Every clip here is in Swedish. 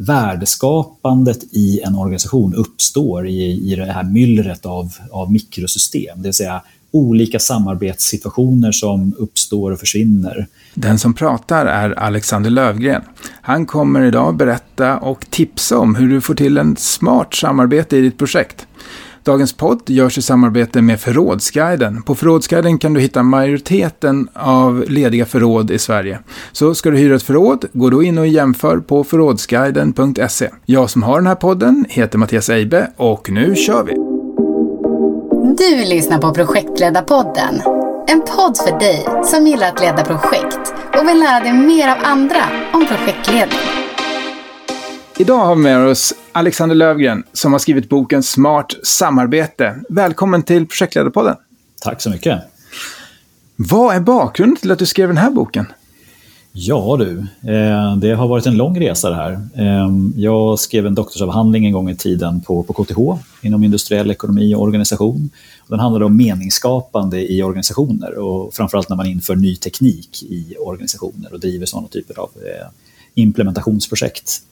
värdeskapandet i en organisation uppstår i, i det här myllret av, av mikrosystem, det vill säga olika samarbetssituationer som uppstår och försvinner. Den som pratar är Alexander Lövgren. Han kommer idag berätta och tipsa om hur du får till en smart samarbete i ditt projekt. Dagens podd görs i samarbete med Förrådsguiden. På Förrådsguiden kan du hitta majoriteten av lediga förråd i Sverige. Så ska du hyra ett förråd, gå då in och jämför på förrådsguiden.se. Jag som har den här podden heter Mattias Eibe och nu kör vi! Du lyssnar på Projektledarpodden. En podd för dig som gillar att leda projekt och vill lära dig mer av andra om projektledning. Idag har vi med oss Alexander Lövgren som har skrivit boken Smart samarbete. Välkommen till Projektledarpodden. Tack så mycket. Vad är bakgrunden till att du skrev den här boken? Ja du, eh, det har varit en lång resa det här. Eh, jag skrev en doktorsavhandling en gång i tiden på, på KTH inom industriell ekonomi och organisation. Den handlade om meningsskapande i organisationer och framförallt när man inför ny teknik i organisationer och driver sådana typer av eh, implementationsprojekt.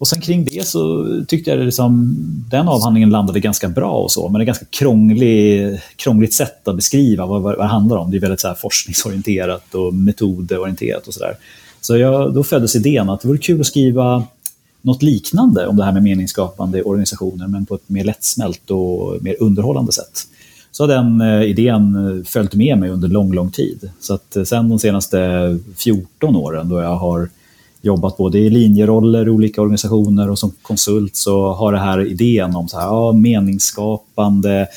Och sen kring det så tyckte jag att liksom, den avhandlingen landade ganska bra och så, men det är ganska krånglig, krångligt sätt att beskriva vad, vad, vad det handlar om. Det är väldigt så här forskningsorienterat och metodorienterat och sådär. Så jag, då föddes idén att det vore kul att skriva något liknande om det här med meningsskapande organisationer, men på ett mer lättsmält och mer underhållande sätt. Så har den eh, idén eh, följt med mig under lång, lång tid. Så att eh, sen de senaste 14 åren då jag har jobbat både i linjeroller i olika organisationer och som konsult så har det här idén om så här, ja, meningsskapande,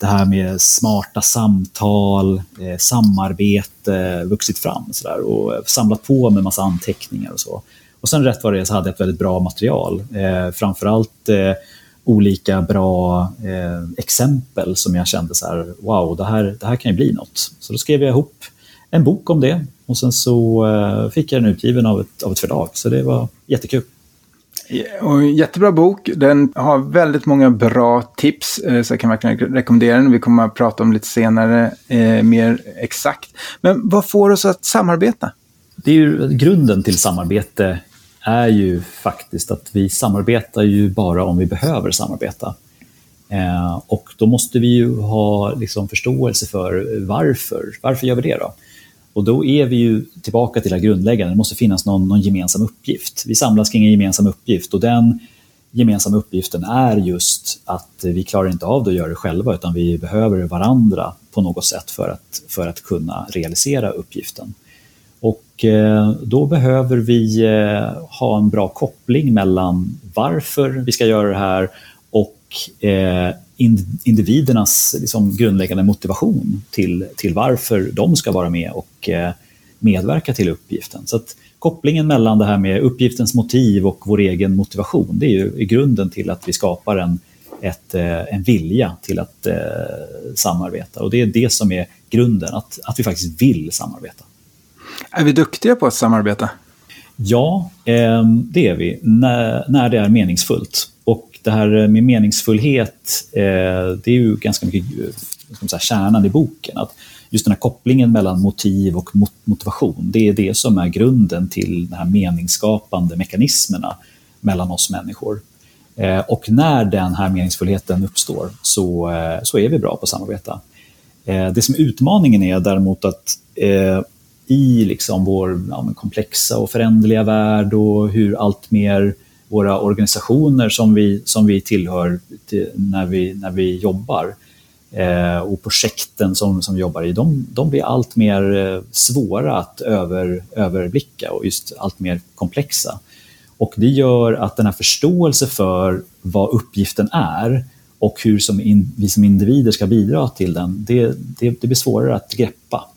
det här med smarta samtal, eh, samarbete vuxit fram så där, och samlat på med massa anteckningar och så. Och sen rätt vad det är så hade jag ett väldigt bra material. Eh, framförallt eh, olika bra eh, exempel som jag kände så här, wow, det här, det här kan ju bli något. Så då skrev jag ihop en bok om det och sen så eh, fick jag den utgiven av ett, av ett förlag, så det var jättekul. Och jättebra bok. Den har väldigt många bra tips, eh, så jag kan verkligen rekommendera den. Vi kommer att prata om lite senare eh, mer exakt. Men vad får oss att samarbeta? Det är ju, grunden till samarbete är ju faktiskt att vi samarbetar ju bara om vi behöver samarbeta. Eh, och då måste vi ju ha liksom, förståelse för varför. Varför gör vi det då? Och då är vi ju tillbaka till det grundläggande, det måste finnas någon, någon gemensam uppgift. Vi samlas kring en gemensam uppgift och den gemensamma uppgiften är just att vi klarar inte av det att göra det själva utan vi behöver varandra på något sätt för att, för att kunna realisera uppgiften. Och eh, då behöver vi eh, ha en bra koppling mellan varför vi ska göra det här och eh, individernas liksom grundläggande motivation till, till varför de ska vara med och eh, medverka till uppgiften. Så att kopplingen mellan det här med uppgiftens motiv och vår egen motivation, det är ju i grunden till att vi skapar en, ett, eh, en vilja till att eh, samarbeta. Och det är det som är grunden, att, att vi faktiskt vill samarbeta. Är vi duktiga på att samarbeta? Ja, eh, det är vi, när, när det är meningsfullt det här eh, med meningsfullhet, eh, det är ju ganska mycket eh, ska säga, kärnan i boken. Att just den här kopplingen mellan motiv och motivation, det är det som är grunden till de här meningsskapande mekanismerna mellan oss människor. Eh, och när den här meningsfullheten uppstår så, eh, så är vi bra på att samarbeta. Eh, det som är utmaningen är däremot att i liksom vår ja, komplexa och föränderliga värld och hur allt mer våra organisationer som vi, som vi tillhör till, när, vi, när vi jobbar eh, och projekten som, som vi jobbar i, de, de blir allt mer eh, svåra att över, överblicka och just allt mer komplexa. Och det gör att den här förståelsen för vad uppgiften är och hur som in, vi som individer ska bidra till den, det, det, det blir svårare att greppa.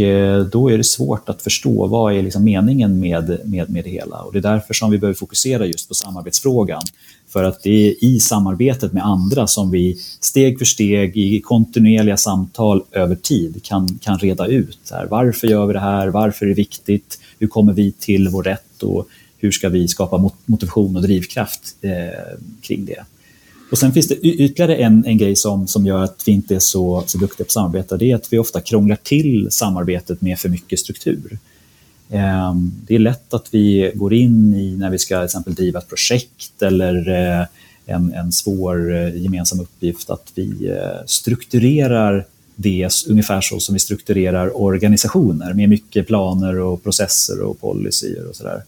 Eh, då är det svårt att förstå vad är liksom meningen med, med, med det hela. Och det är därför som vi behöver fokusera just på samarbetsfrågan. För att det är i samarbetet med andra som vi steg för steg i kontinuerliga samtal över tid kan, kan reda ut här, varför gör vi det här, varför är det viktigt, hur kommer vi till vår rätt och hur ska vi skapa motivation och drivkraft eh, kring det. Och sen finns det ytterligare en, en grej som, som gör att vi inte är så, så duktiga på samarbete. Det är att vi ofta krånglar till samarbetet med för mycket struktur. Eh, det är lätt att vi går in i när vi ska till exempel driva ett projekt eller eh, en, en svår eh, gemensam uppgift att vi eh, strukturerar det ungefär så som vi strukturerar organisationer med mycket planer och processer och policyer och sådär.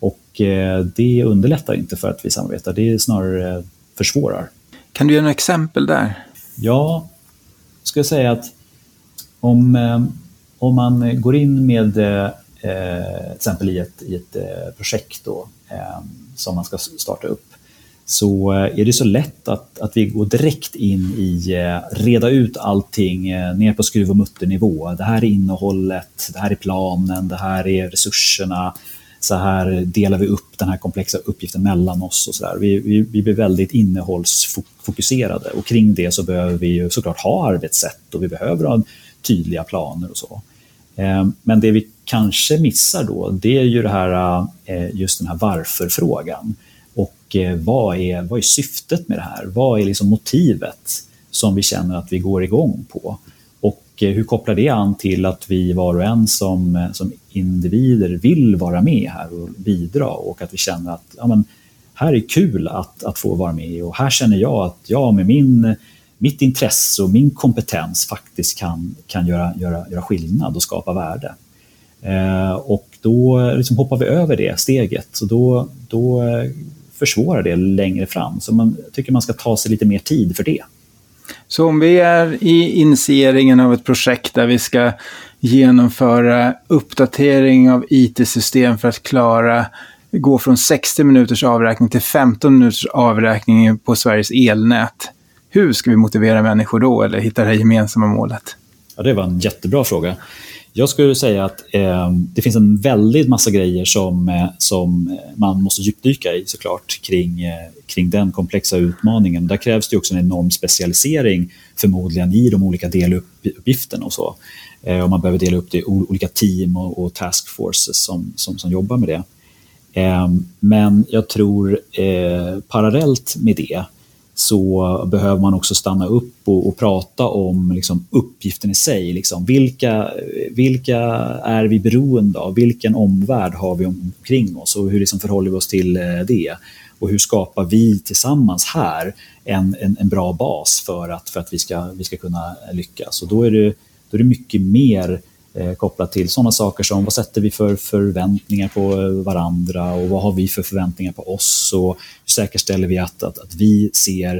Och eh, det underlättar inte för att vi samarbetar, det snarare försvårar. Kan du ge några exempel där? Ja, jag skulle säga att om, om man går in med Eh, till exempel i ett, i ett eh, projekt då, eh, som man ska starta upp, så är det så lätt att, att vi går direkt in i reda ut allting ner på skruv och mutternivå. Det här är innehållet, det här är planen, det här är resurserna. Så här delar vi upp den här komplexa uppgiften mellan oss. och så där. Vi, vi, vi blir väldigt innehållsfokuserade och kring det så behöver vi såklart ha arbetssätt och vi behöver ha tydliga planer och så. Eh, men det vi kanske missar då, det är ju det här, eh, just den här varför-frågan. Och eh, vad är, vad är syftet med det här? Vad är liksom motivet som vi känner att vi går igång på? Och hur kopplar det an till att vi var och en som, som individer vill vara med här och bidra och att vi känner att ja, men, här är kul att, att få vara med och här känner jag att jag med min, mitt intresse och min kompetens faktiskt kan, kan göra, göra, göra skillnad och skapa värde. Eh, och då liksom hoppar vi över det steget, och då, då försvårar det längre fram. Så man tycker man ska ta sig lite mer tid för det. Så om vi är i initieringen av ett projekt där vi ska genomföra uppdatering av IT-system för att klara gå från 60 minuters avräkning till 15 minuters avräkning på Sveriges elnät. Hur ska vi motivera människor då eller hitta det här gemensamma målet? Ja, det var en jättebra fråga. Jag skulle säga att eh, det finns en väldigt massa grejer som, eh, som man måste djupdyka i såklart kring, eh, kring den komplexa utmaningen. Där krävs det också en enorm specialisering förmodligen i de olika deluppgifterna och så. Eh, och man behöver dela upp det i olika team och, och taskforces som, som, som jobbar med det. Eh, men jag tror eh, parallellt med det så behöver man också stanna upp och, och prata om liksom, uppgiften i sig. Liksom. Vilka, vilka är vi beroende av? Vilken omvärld har vi omkring oss och hur liksom förhåller vi oss till eh, det? Och hur skapar vi tillsammans här en, en, en bra bas för att, för att vi, ska, vi ska kunna lyckas? Och då är det, då är det mycket mer eh, kopplat till sådana saker som vad sätter vi för förväntningar på eh, varandra och vad har vi för förväntningar på oss och hur säkerställer vi att, att, att vi ser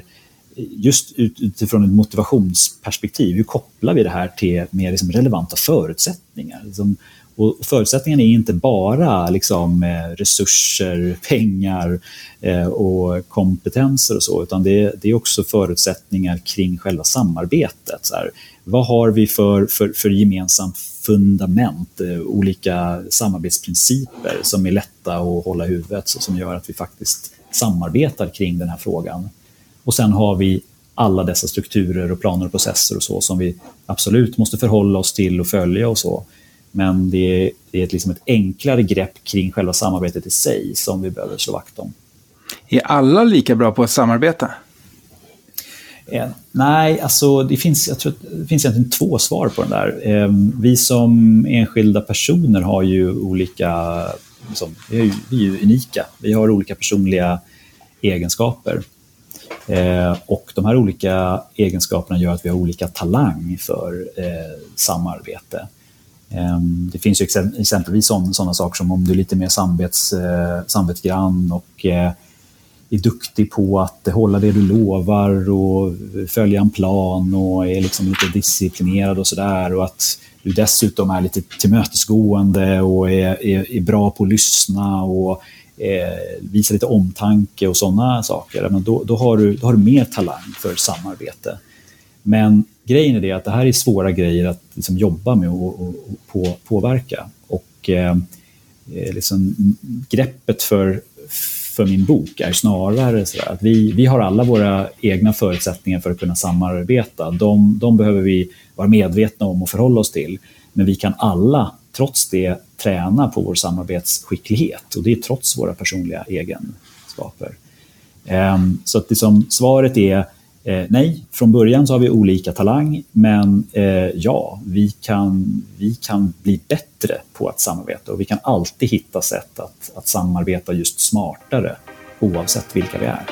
eh, just utifrån ett motivationsperspektiv, hur kopplar vi det här till mer liksom relevanta förutsättningar? Liksom, och förutsättningarna är inte bara liksom, eh, resurser, pengar eh, och kompetenser och så, utan det, det, är också förutsättningar kring själva samarbetet. Så här, vad har vi för, för, för gemensamt fundament, eh, olika samarbetsprinciper som är lätta att hålla i huvudet, och som gör att vi faktiskt samarbetar kring den här frågan. Och sen har vi alla dessa strukturer och planer och processer och så som vi absolut måste förhålla oss till och följa och så. Men det är, det är ett, liksom ett enklare grepp kring själva samarbetet i sig som vi behöver slå vakt om. Är alla lika bra på att samarbeta? Nej, alltså det finns, jag tror det finns egentligen två svar på den där. Ehm, vi som enskilda personer har ju olika, liksom, vi, är ju, vi är ju unika. Vi har olika personliga egenskaper. Ehm, och de här olika egenskaperna gör att vi har olika talang för eh, samarbete. Ehm, det finns ju exempelvis sådana saker som om du är lite mer samvets, eh, samvetsgrann och eh, är duktig på att hålla det du lovar och följa en plan och är liksom lite disciplinerad och sådär. Och att du dessutom är lite tillmötesgående och är, är, är bra på att lyssna och eh, visar lite omtanke och sådana saker. Men då, då, har du, då har du mer talang för samarbete. Men grejen är det att det här är svåra grejer att liksom jobba med och, och, och på, påverka. Och eh, eh liksom, greppet för, för min bok är snarare så att vi, vi har alla våra egna förutsättningar för att kunna samarbeta. De, de behöver vi vara medvetna om och förhålla oss till. Men vi kan alla, trots det, träna på vår samarbetsskicklighet och det är trots våra personliga egenskaper. Um, så att liksom, svaret är Eh, nej, från början så har vi olika talang, men eh, ja, vi kan, vi kan bli bättre på att samarbeta och vi kan alltid hitta sätt att, att samarbeta just smartare oavsett vilka vi är.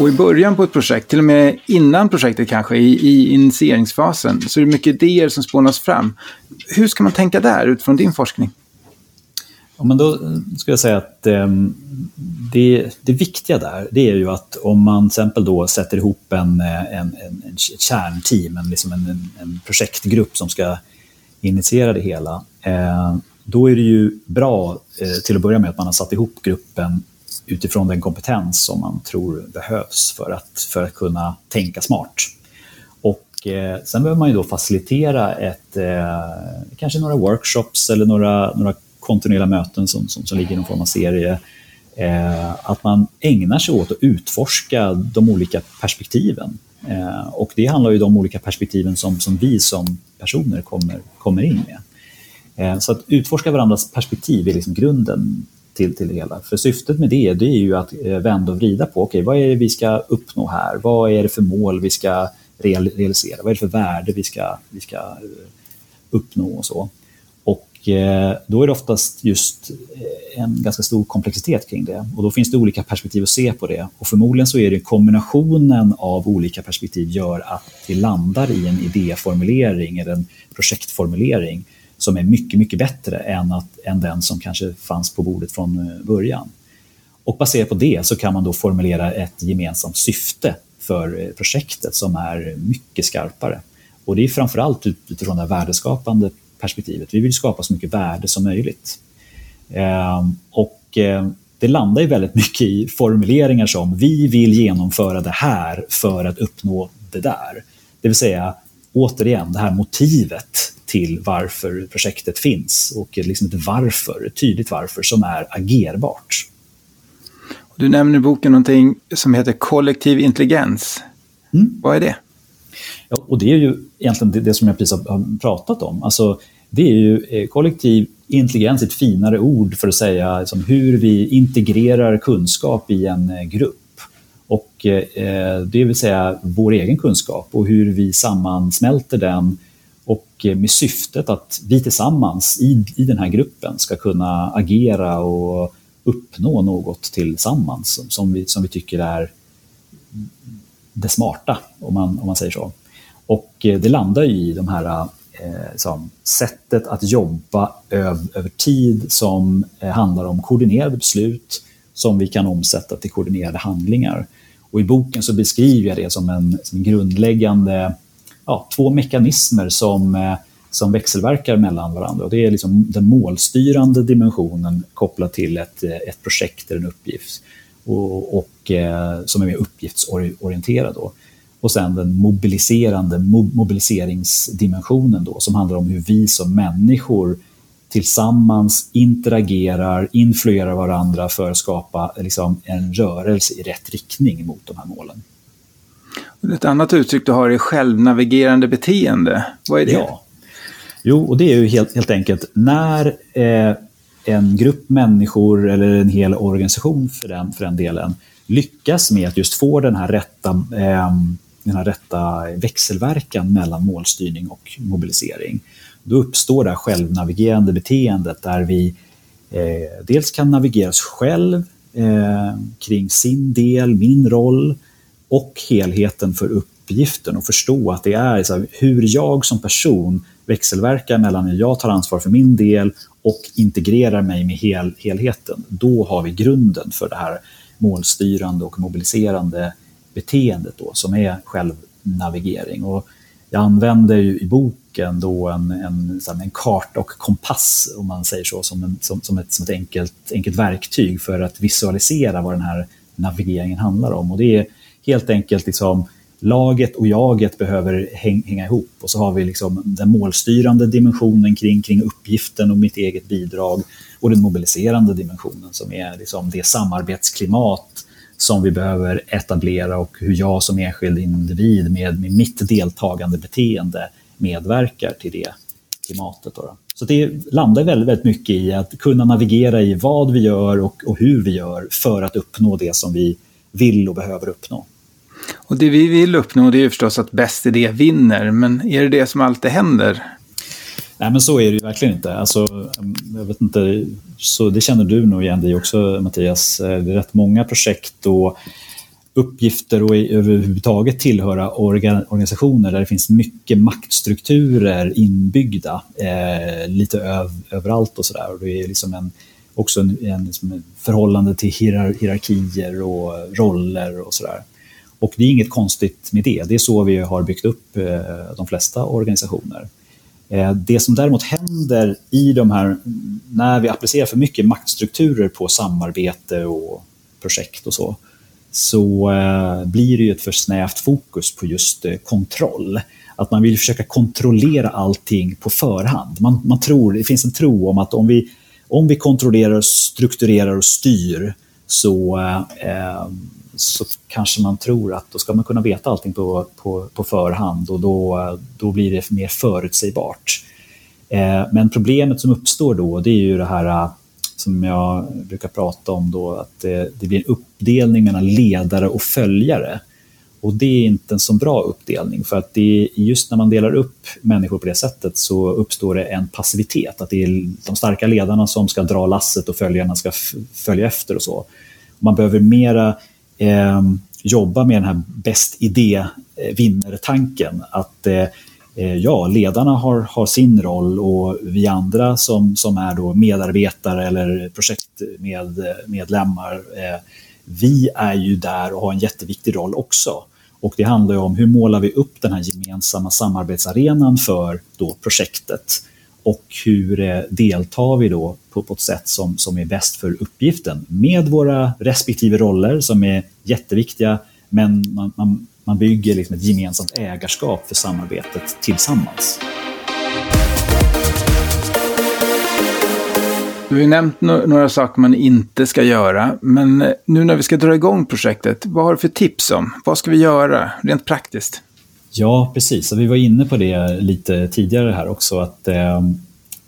Och i början på ett projekt, till och med innan projektet kanske, i, i initieringsfasen, så är det mycket idéer som spånas fram. Hur ska man tänka där utifrån din forskning? Men då eh, skulle jag säga att eh, det, det viktiga där, det är ju att om man till exempel då sätter ihop en, eh, en, en, en kärnteam, en, liksom en, en projektgrupp som ska initiera det hela, eh, då är det ju bra eh, till att börja med att man har satt ihop gruppen utifrån den kompetens som man tror behövs för att, för att kunna tänka smart. Och eh, sen behöver man ju då facilitera ett, eh, kanske några workshops eller några, några kontinuerliga möten som, som, som ligger i någon form av serie. Eh, att man ägnar sig åt att utforska de olika perspektiven. Eh, och det handlar ju om de olika perspektiven som, som vi som personer kommer, kommer in med. Eh, så att utforska varandras perspektiv är liksom grunden till, till det hela. För syftet med det, det är ju att eh, vända och vrida på, okej, okay, vad är det vi ska uppnå här? Vad är det för mål vi ska realisera? Vad är det för värde vi ska, vi ska eh, uppnå och så? Eh, då är det oftast just eh, en ganska stor komplexitet kring det. Och då finns det olika perspektiv att se på det. Och förmodligen så är det kombinationen av olika perspektiv gör att vi landar i en idéformulering eller en projektformulering som är mycket, mycket bättre än, att, än den som kanske fanns på bordet från eh, början. Och baserat på det så kan man då formulera ett gemensamt syfte för projektet som är mycket skarpare. Och det är framförallt utifrån det värdeskapande perspektivet. Vi vill skapa så mycket värde som möjligt. Ehm, och eh, det landar ju väldigt mycket i formuleringar som vi vill genomföra det här för att uppnå det där. Det vill säga, återigen, det här motivet till varför projektet finns och liksom ett varför, ett tydligt varför som är agerbart. Du nämner i boken någonting som heter kollektiv intelligens. Mm. Vad är det? Ja, och det är ju egentligen det, det som jag precis har pratat om. Alltså, det är ju eh, kollektiv intelligens, ett finare ord för att säga liksom, hur vi integrerar kunskap i en eh, grupp. Och eh, eh, det vill säga vår egen kunskap och hur vi sammansmälter den och med syftet att vi tillsammans i, i den här gruppen ska kunna agera och uppnå något tillsammans som, som, vi, som vi tycker är det smarta, om man, om man säger så. Och det landar i de här Eh, som, sättet att jobba över, över tid som eh, handlar om koordinerade beslut som vi kan omsätta till koordinerade handlingar. Och I boken så beskriver jag det som en, som en grundläggande ja, två mekanismer som, eh, som växelverkar mellan varandra. Och det är liksom den målstyrande dimensionen kopplat till ett, eh, ett projekt eller en uppgift och, och eh, som är mer uppgiftsorienterad. Då. Och sen den mobiliserande mobiliseringsdimensionen då, som handlar om hur vi som människor tillsammans interagerar, influerar varandra för att skapa liksom, en rörelse i rätt riktning mot de här målen. Ett annat uttryck du har är självnavigerande beteende. Vad är det? Ja. Jo, och det är ju helt, helt enkelt när eh, en grupp människor eller en hel organisation för den, för den delen lyckas med att just få den här rätta, eh, den här rätta växelverkan mellan målstyrning och mobilisering. Då uppstår det här självnavigerande beteendet där vi eh, dels kan navigera oss själv eh, kring sin del, min roll, och helheten för uppgiften och förstå att det är så här, hur jag som person växelverkar mellan hur jag tar ansvar för min del och integrerar mig med hel, helheten. Då har vi grunden för det här målstyrande och mobiliserande beteendet då, som är självnavigering. Och jag använder ju i boken då en, en, en karta och kompass, om man säger så, som, en, som, som ett, som ett enkelt, enkelt verktyg för att visualisera vad den här navigeringen handlar om. Och det är helt enkelt liksom, laget och jaget behöver häng, hänga ihop. Och så har vi liksom den målstyrande dimensionen kring, kring uppgiften och mitt eget bidrag och den mobiliserande dimensionen som är liksom det samarbetsklimat som vi behöver etablera och hur jag som enskild individ med, med mitt deltagande beteende medverkar till det klimatet. Då. Så det landar väldigt, väldigt mycket i att kunna navigera i vad vi gör och, och hur vi gör för att uppnå det som vi vill och behöver uppnå. Och det vi vill uppnå det är ju förstås att bäst idé vinner, men är det det som alltid händer? Nej, men så är det ju verkligen inte. Alltså, um, jag vet inte så det känner du nog igen dig också, Mattias. Eh, det är rätt många projekt och uppgifter och överhuvudtaget tillhöra organisationer där det finns mycket maktstrukturer inbyggda eh, lite öv, överallt och sådär. Det är liksom en, också en, en liksom förhållande till hierar, hierarkier och roller och sådär. Och det är inget konstigt med det. Det är så vi har byggt upp eh, de flesta organisationer. Eh, det som däremot händer i de här, när vi applicerar för mycket maktstrukturer på samarbete och projekt och så, så eh, blir det ju ett för snävt fokus på just eh, kontroll. Att man vill försöka kontrollera allting på förhand. Man, man tror, det finns en tro om att om vi, om vi kontrollerar, strukturerar och styr så, eh, så kanske man tror att då ska man kunna veta allting på, på, på förhand och då, då blir det mer förutsägbart. Eh, men problemet som uppstår då det är ju det här eh, som jag brukar prata om då, att det, det blir en uppdelning mellan ledare och följare. Och det är inte en så bra uppdelning, för att det är just när man delar upp människor på det sättet så uppstår det en passivitet, att det är de starka ledarna som ska dra lasset och följarna ska följa efter och så. Man behöver mera eh, jobba med den här bäst idé-vinner-tanken, eh, att eh, eh, ja, ledarna har, har sin roll och vi andra som, som är då medarbetare eller projektmedlemmar, eh, vi är ju där och har en jätteviktig roll också. Och det handlar om hur målar vi upp den här gemensamma samarbetsarenan för då projektet och hur eh, deltar vi då på, på ett sätt som, som är bäst för uppgiften med våra respektive roller som är jätteviktiga men man, man, man bygger liksom ett gemensamt ägarskap för samarbetet tillsammans. Du har ju nämnt några saker man inte ska göra, men eh, nu när vi ska dra igång projektet, vad har du för tips om? Vad ska vi göra rent praktiskt? Ja, precis. vi var inne på det lite tidigare här också, att eh,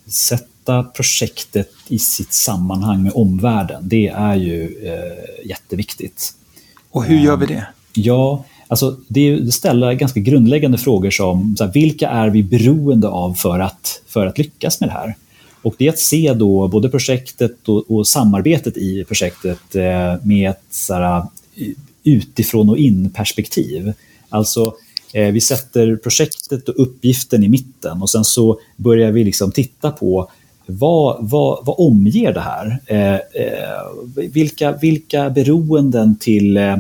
sätta projektet i sitt sammanhang med omvärlden, det är ju eh, jätteviktigt. Och hur gör vi det? Ja, Alltså, det ställer ganska grundläggande frågor som så här, vilka är vi beroende av för att, för att lyckas med det här? Och det är att se då både projektet och, och samarbetet i projektet eh, med ett så här, utifrån och in-perspektiv. Alltså, eh, Eh, vi sätter projektet och uppgiften i mitten och sen så börjar vi liksom titta på vad, vad, vad omger det här? Eh, eh vilka, vilka beroenden till eh,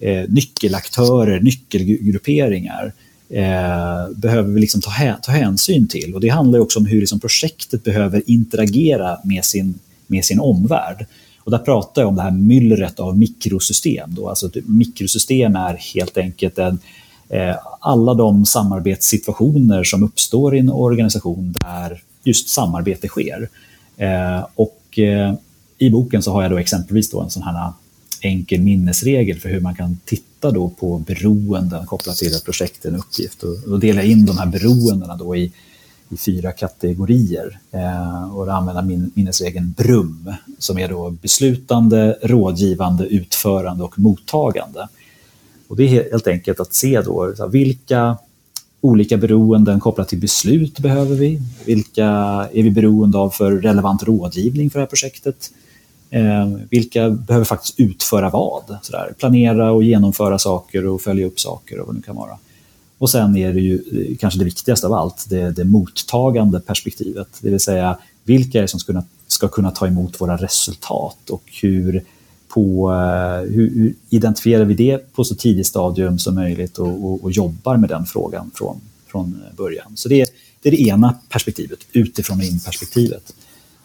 eh nyckelaktörer, nyckelgrupperingar eh, behöver vi liksom ta, ta hänsyn till. Och Det handlar också om hur liksom projektet behöver interagera med sin, med sin omvärld. Och där pratar jag om det här myllret av mikrosystem. Då. Alltså mikrosystem är helt enkelt en, eh, Eh, alla de samarbetssituationer som uppstår i en organisation där just samarbete sker. Eh, och eh, I boken så har jag då exempelvis då en sån här enkel minnesregel för hur man kan titta då på beroenden kopplat till ett projekt, en uppgift och, delar jag in de här beroendena då i, i fyra kategorier eh, och använda min, minnesregeln BRUM som är då beslutande, rådgivande, utförande och mottagande. Och det är helt enkelt att se då vilka olika beroenden kopplat till beslut behöver vi? Vilka är vi beroende av för relevant rådgivning för det här projektet? Eh, vilka behöver faktiskt utföra vad? Sådär. Planera och genomföra saker och följa upp saker och vad det kan vara. Och sen är det ju eh, kanske det viktigaste av allt, det, det mottagande perspektivet. Det vill säga, vilka är det som ska, ska kunna ta emot våra resultat och hur, på, eh, hur, hur identifierar vi det på så tidigt stadium som möjligt och, och, och jobbar med den frågan från, från början. Så det, det är det ena perspektivet, utifrån och in-perspektivet.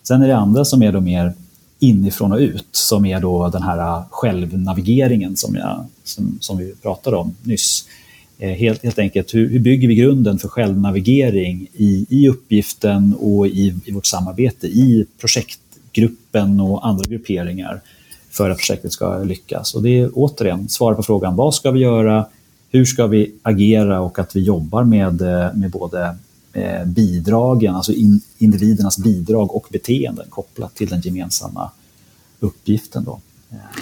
Sen är det andra som är då mer inifrån och ut som är då den här självnavigeringen som, jag, som, som vi pratade om nyss. Eh, helt, helt enkelt, hur, hur, bygger vi grunden för självnavigering i, i uppgiften och i, i vårt samarbete i projektgruppen och andra grupperingar för att projektet ska lyckas. Och det är återigen svara på frågan vad ska vi göra, hur ska vi agera och att vi jobbar med, med både eh, bidragen, alltså in, individernas bidrag och beteenden kopplat till den gemensamma uppgiften. Då.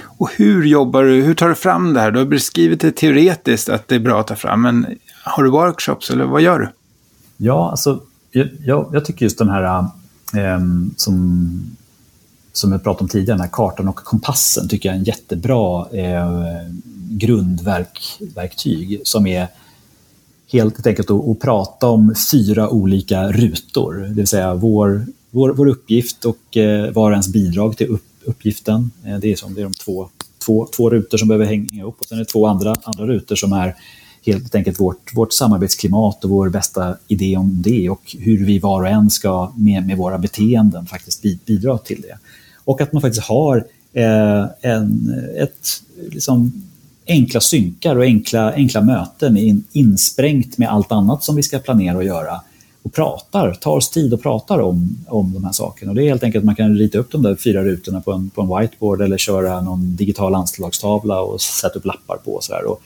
Och hur jobbar du? Hur tar du fram det här? Du har beskrivit det teoretiskt att det är bra att ta fram, men har du workshops eller vad gör du? Ja, alltså, jag, jag tycker just den här eh, som, som jag pratade om tidigare, den här kartan och kompassen tycker jag är en jättebra eh, grundverktyg som är helt enkelt att, att prata om fyra olika rutor, det vill säga vår, vår, vår uppgift och eh, var ens bidrag till upp, uppgiften. Eh, det, är som, det är de två, två, två rutor som behöver hänga ihop och sen är det två andra, andra rutor som är helt enkelt vårt, vårt samarbetsklimat och vår bästa idé om det och hur vi var och en ska med, med våra beteenden faktiskt bidra till det. Och att man faktiskt har eh, en, ett liksom, enkla synkar och enkla, enkla möten in, insprängt med allt annat som vi ska planera och göra och pratar, tar oss tid och pratar om, om de här sakerna. Och det är helt enkelt att man kan rita upp de där fyra rutorna på en, på en whiteboard eller köra någon digital anslagstavla och sätta upp lappar på. Och så där. Och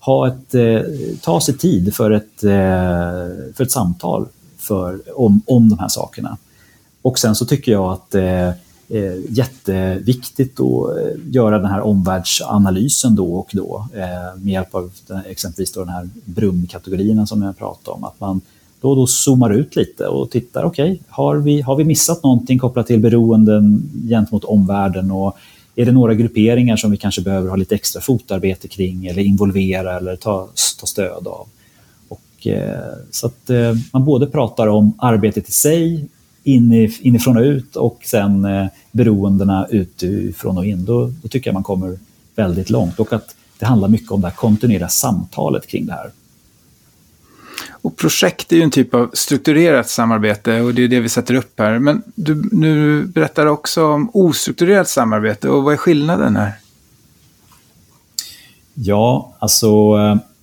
ha ett, eh, ta sig tid för ett, eh, för ett samtal för, om, om de här sakerna. Och sen så tycker jag att eh, eh, jätteviktigt att eh, göra den här omvärldsanalysen då och då eh, med hjälp av den, exempelvis då den här Brumkategorierna som jag pratade om. Att man då och då zoomar ut lite och tittar, okej, okay, har, vi, har vi missat någonting kopplat till beroenden gentemot omvärlden och är det några grupperingar som vi kanske behöver ha lite extra fotarbete kring eller involvera eller ta, ta stöd av? Och, eh, så att eh, man både pratar om arbetet i sig, inifrån och ut och sen eh, beroendena utifrån och in. Då, då tycker jag man kommer väldigt långt och att det handlar mycket om det här kontinuerliga samtalet kring det här. Och projekt är ju en typ av strukturerat samarbete och det är det vi sätter upp här. Men du, nu berättar också om ostrukturerat samarbete och vad är skillnaden här? Ja, alltså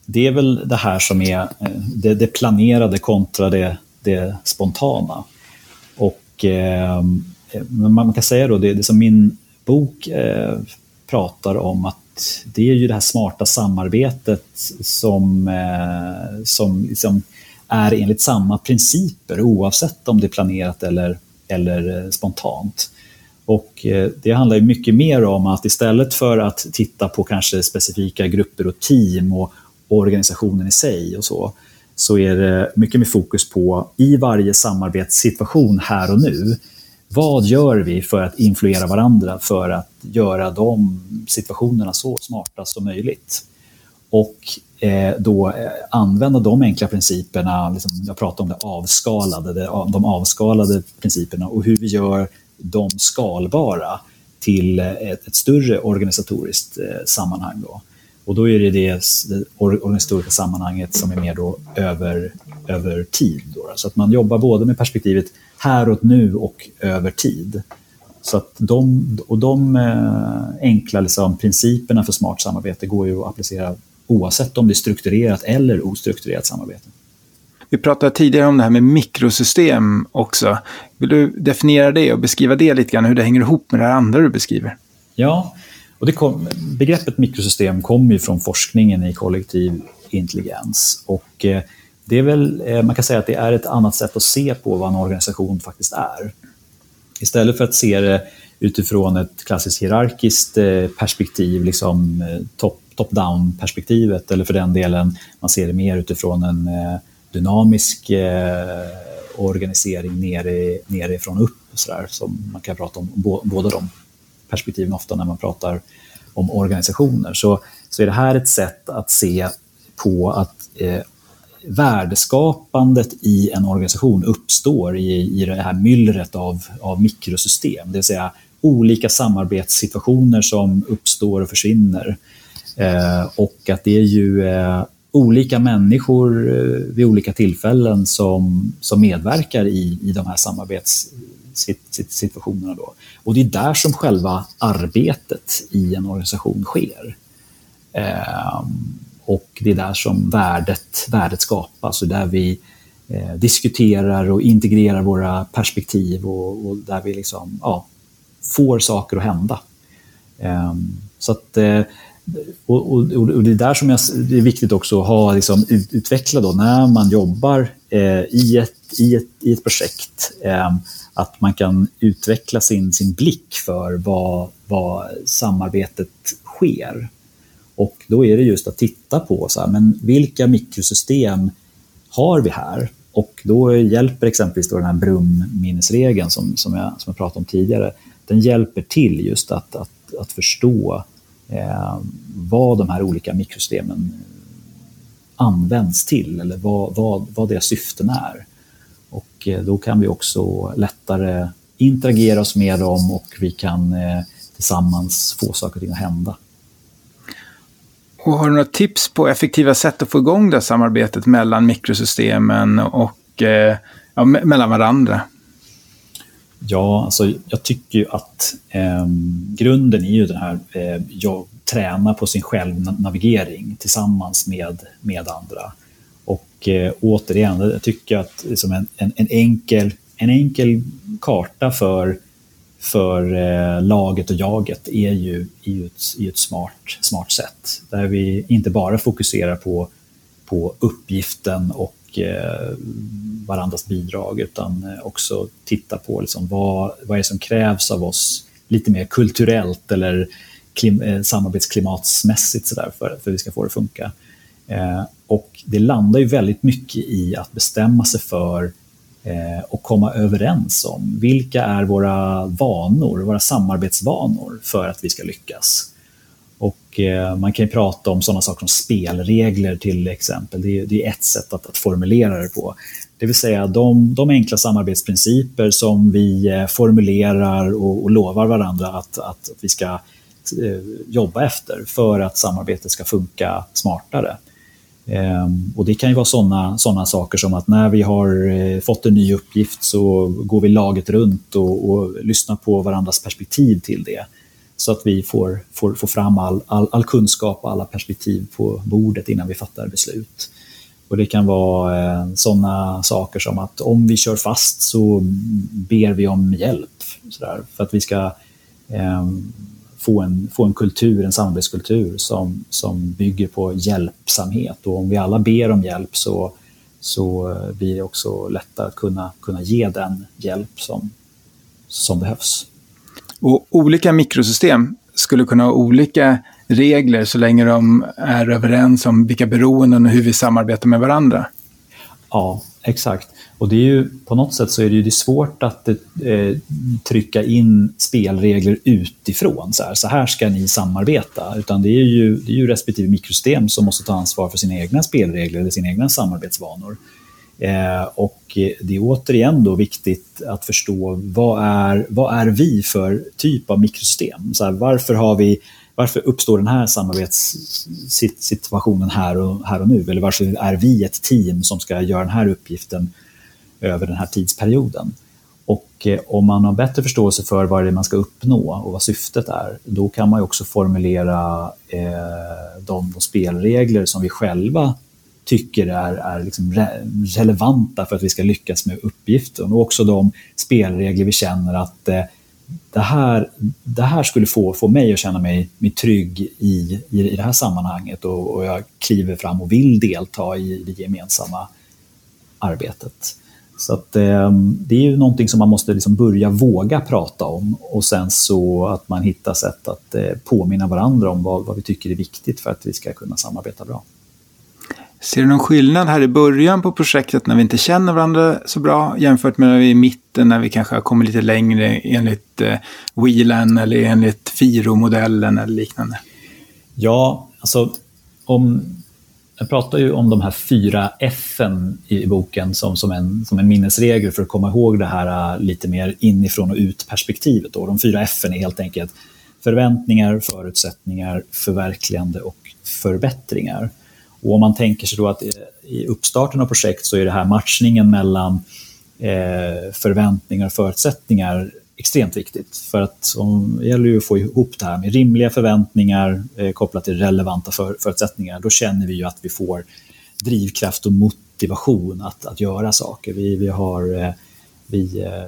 det är väl det här som är eh, det, det planerade kontra det, det spontana. Och eh, man kan säga då, det, det som min bok eh, pratar om att det är ju det här smarta samarbetet som, eh, som liksom är enligt samma principer oavsett om det är planerat eller, eller eh, spontant. Och eh, det handlar ju mycket mer om att istället för att titta på kanske specifika grupper och team och organisationen i sig och så, så är det mycket mer fokus på i varje samarbetssituation här och nu, vad gör vi för att influera varandra för att göra de situationerna så smarta som möjligt? Och eh, då eh, använda de enkla principerna, liksom, jag pratade om det avskalade, det, de avskalade principerna och hur vi gör dem skalbara till eh, ett, ett större organisatoriskt eh, sammanhang. Då. Och då är det det, det organisatoriska sammanhanget som är mer då över, över tid. Då. Så att man jobbar både med perspektivet här och nu och över tid. Så att de, och de eh, enkla liksom, principerna för smart samarbete går ju att applicera oavsett om det är strukturerat eller ostrukturerat samarbete. Vi pratade tidigare om det här med mikrosystem också. Vill du definiera det och beskriva det lite grann, hur det hänger ihop med det andra du beskriver? Ja, och det kom, begreppet mikrosystem kommer ju från forskningen i kollektiv intelligens. Och eh, det är väl, eh, man kan säga att det är ett annat sätt att se på vad en organisation faktiskt är. Istället för att se det utifrån ett klassiskt hierarkiskt eh, perspektiv, liksom top, top-down perspektivet, eller för den delen, man ser det mer utifrån en dynamisk organisering nerifrån upp, så där, som man kan prata om båda de perspektiven ofta när man pratar om organisationer, så, så är det här ett sätt att se på att eh, värdeskapandet i en organisation uppstår i, i det här myllret av, av mikrosystem, det vill säga olika samarbetssituationer som uppstår och försvinner. Eh, och att det är ju eh, olika människor eh, vid olika tillfällen som, som medverkar i, i de här situationerna. Då. Och det är där som själva arbetet i en organisation sker. Eh, och det är där som värdet, värdet skapas och där vi eh, diskuterar och integrerar våra perspektiv och, och där vi liksom, ja, får saker att hända. Eh, så att, eh, och, och, och, det är där som jag, det är viktigt också att ha, liksom, utveckla då, när man jobbar eh, i, ett, i, ett, i ett projekt eh, att man kan utveckla sin, sin blick för vad, vad samarbetet sker. Och då är det just att titta på så här, men vilka mikrosystem har vi här? Och då hjälper exempelvis då den här Brum-minnesregeln som, som, jag, som jag pratade om tidigare, den hjälper till just att, att, att förstå eh, vad de här olika mikrosystemen används till eller vad, vad, vad deras syften är. Och eh, då kan vi också lättare interagera oss med dem och vi kan eh, tillsammans få saker och ting att hända. Och har du några tips på effektiva sätt att få igång det samarbetet mellan mikrosystemen och eh, ja, mellan varandra? Ja, alltså, jag tycker ju att eh, grunden är ju den här, eh, jag tränar på sin självnavigering tillsammans med, med andra. Och eh, återigen, jag tycker att liksom en, en, en, enkel, en enkel karta för, för eh, laget och jaget är ju, i ett, i ett smart, smart sätt. Där vi inte bara fokuserar på, på uppgiften och eh, varandras bidrag utan eh, också titta på liksom vad, vad är det som krävs av oss lite mer kulturellt eller klim, eh, samarbetsklimatsmässigt så där, för, för att vi ska få det att funka. Eh, och det landar ju väldigt mycket i att bestämma sig för eh, och komma överens om vilka är våra vanor, våra samarbetsvanor för att vi ska lyckas. Och eh, man kan ju prata om sådana saker som spelregler till exempel. Det är, det är ett sätt att, att, formulera det på. Det vill säga de, de enkla samarbetsprinciper som vi formulerar och, och lovar varandra att, att vi ska eh, jobba efter för att samarbetet ska funka smartare. Ehm, och Det kan ju vara sådana såna saker som att när vi har eh, fått en ny uppgift så går vi laget runt och, och lyssnar på varandras perspektiv till det. Så att vi får, får, får fram all, all, all, kunskap och alla perspektiv på bordet innan vi fattar beslut. Och Det kan vara eh, sådana saker som att om vi kör fast så ber vi om hjälp. Så där, för att vi ska eh, få en, få en kultur, en samarbetskultur som, som bygger på hjälpsamhet. Och om vi alla ber om hjälp så, så blir det också lättare att kunna, kunna ge den hjälp som, som behövs. Och olika mikrosystem skulle kunna ha olika regler så länge de är överens om vilka beroenden och hur vi samarbetar med varandra. Ja, exakt. Och det är ju, på något sätt så är det ju det svårt att eh, trycka in spelregler utifrån. Så här, så här ska ni samarbeta. Utan det är, ju, det är ju respektive mikrosystem som måste ta ansvar för sina egna spelregler eller sina egna samarbetsvanor. Eh, och det är återigen då viktigt att förstå vad är, vad är vi för typ av mikrosystem? Så här, varför, har vi, varför uppstår den här samarbetssituationen här och, här och nu? Eller varför är vi ett team som ska göra den här uppgiften över den här tidsperioden. Och eh, om man har bättre förståelse för vad det är man ska uppnå och vad syftet är, då kan man också formulera eh, de, de, spelregler som vi själva tycker är, är liksom re relevanta för att vi ska lyckas med uppgiften. Och också de spelregler vi känner att eh, det, här, det här skulle få, få mig att känna mig, mig trygg i, i, i det här sammanhanget och, och jag kliver fram och vill delta i det gemensamma arbetet. Så att, eh, det är ju någonting som man måste liksom börja våga prata om och sen så att man hittar sätt att eh, påminna varandra om vad, vad vi tycker är viktigt för att vi ska kunna samarbeta bra. Ser du någon skillnad här i början på projektet när vi inte känner varandra så bra jämfört med när vi är i mitten när vi kanske har kommit lite längre enligt eh, Wheelan eller enligt Firo-modellen eller liknande? Ja, alltså om jag pratar ju om de här fyra F i boken som, som, en, som en minnesregel för att komma ihåg det här eh, lite mer inifrån och ut-perspektivet. De fyra F är helt enkelt förväntningar, förutsättningar, förverkligande och förbättringar. Och om man tänker sig då att i uppstarten av projekt så är det här matchningen mellan eh, förväntningar och förutsättningar extremt viktigt. För att det gäller ju att få ihop det här med rimliga förväntningar eh, kopplat till relevanta för, förutsättningar. Då känner vi ju att vi får drivkraft och motivation att, att göra saker. Vi, vi, har, eh, vi eh,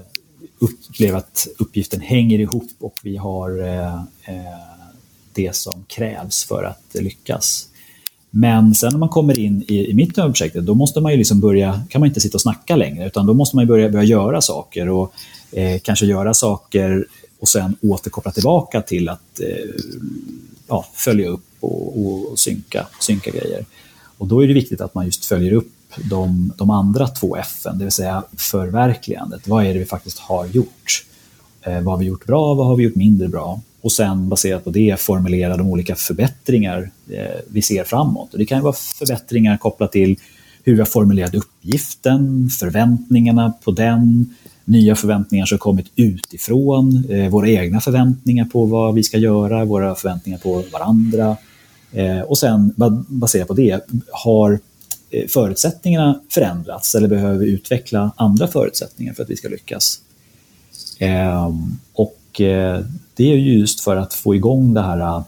upplever att uppgiften hänger ihop och vi har eh, eh, det som krävs för att lyckas. Men sen när man kommer in i, i mitten av projektet, då måste man ju liksom börja, kan man inte sitta och snacka längre, utan då måste man börja, börja göra saker och eh, kanske göra saker och sen återkoppla tillbaka till att eh, ja, följa upp och, och, synka, synka grejer. Och då är det viktigt att man just följer upp de, de andra två F, det vill säga förverkligandet. Vad är det vi faktiskt har gjort? Eh, vad har vi gjort bra? Vad har vi gjort mindre bra? Och sen baserat på det formulera de olika förbättringar eh, vi ser framåt. Och det kan vara förbättringar kopplat till hur vi har formulerat uppgiften, förväntningarna på den, nya förväntningar som kommit utifrån, eh, våra egna förväntningar på vad vi ska göra, våra förväntningar på varandra. Eh, och sen baserat på det, har eh, förutsättningarna förändrats eller behöver vi utveckla andra förutsättningar för att vi ska lyckas? Ehm, och det är just för att få igång det här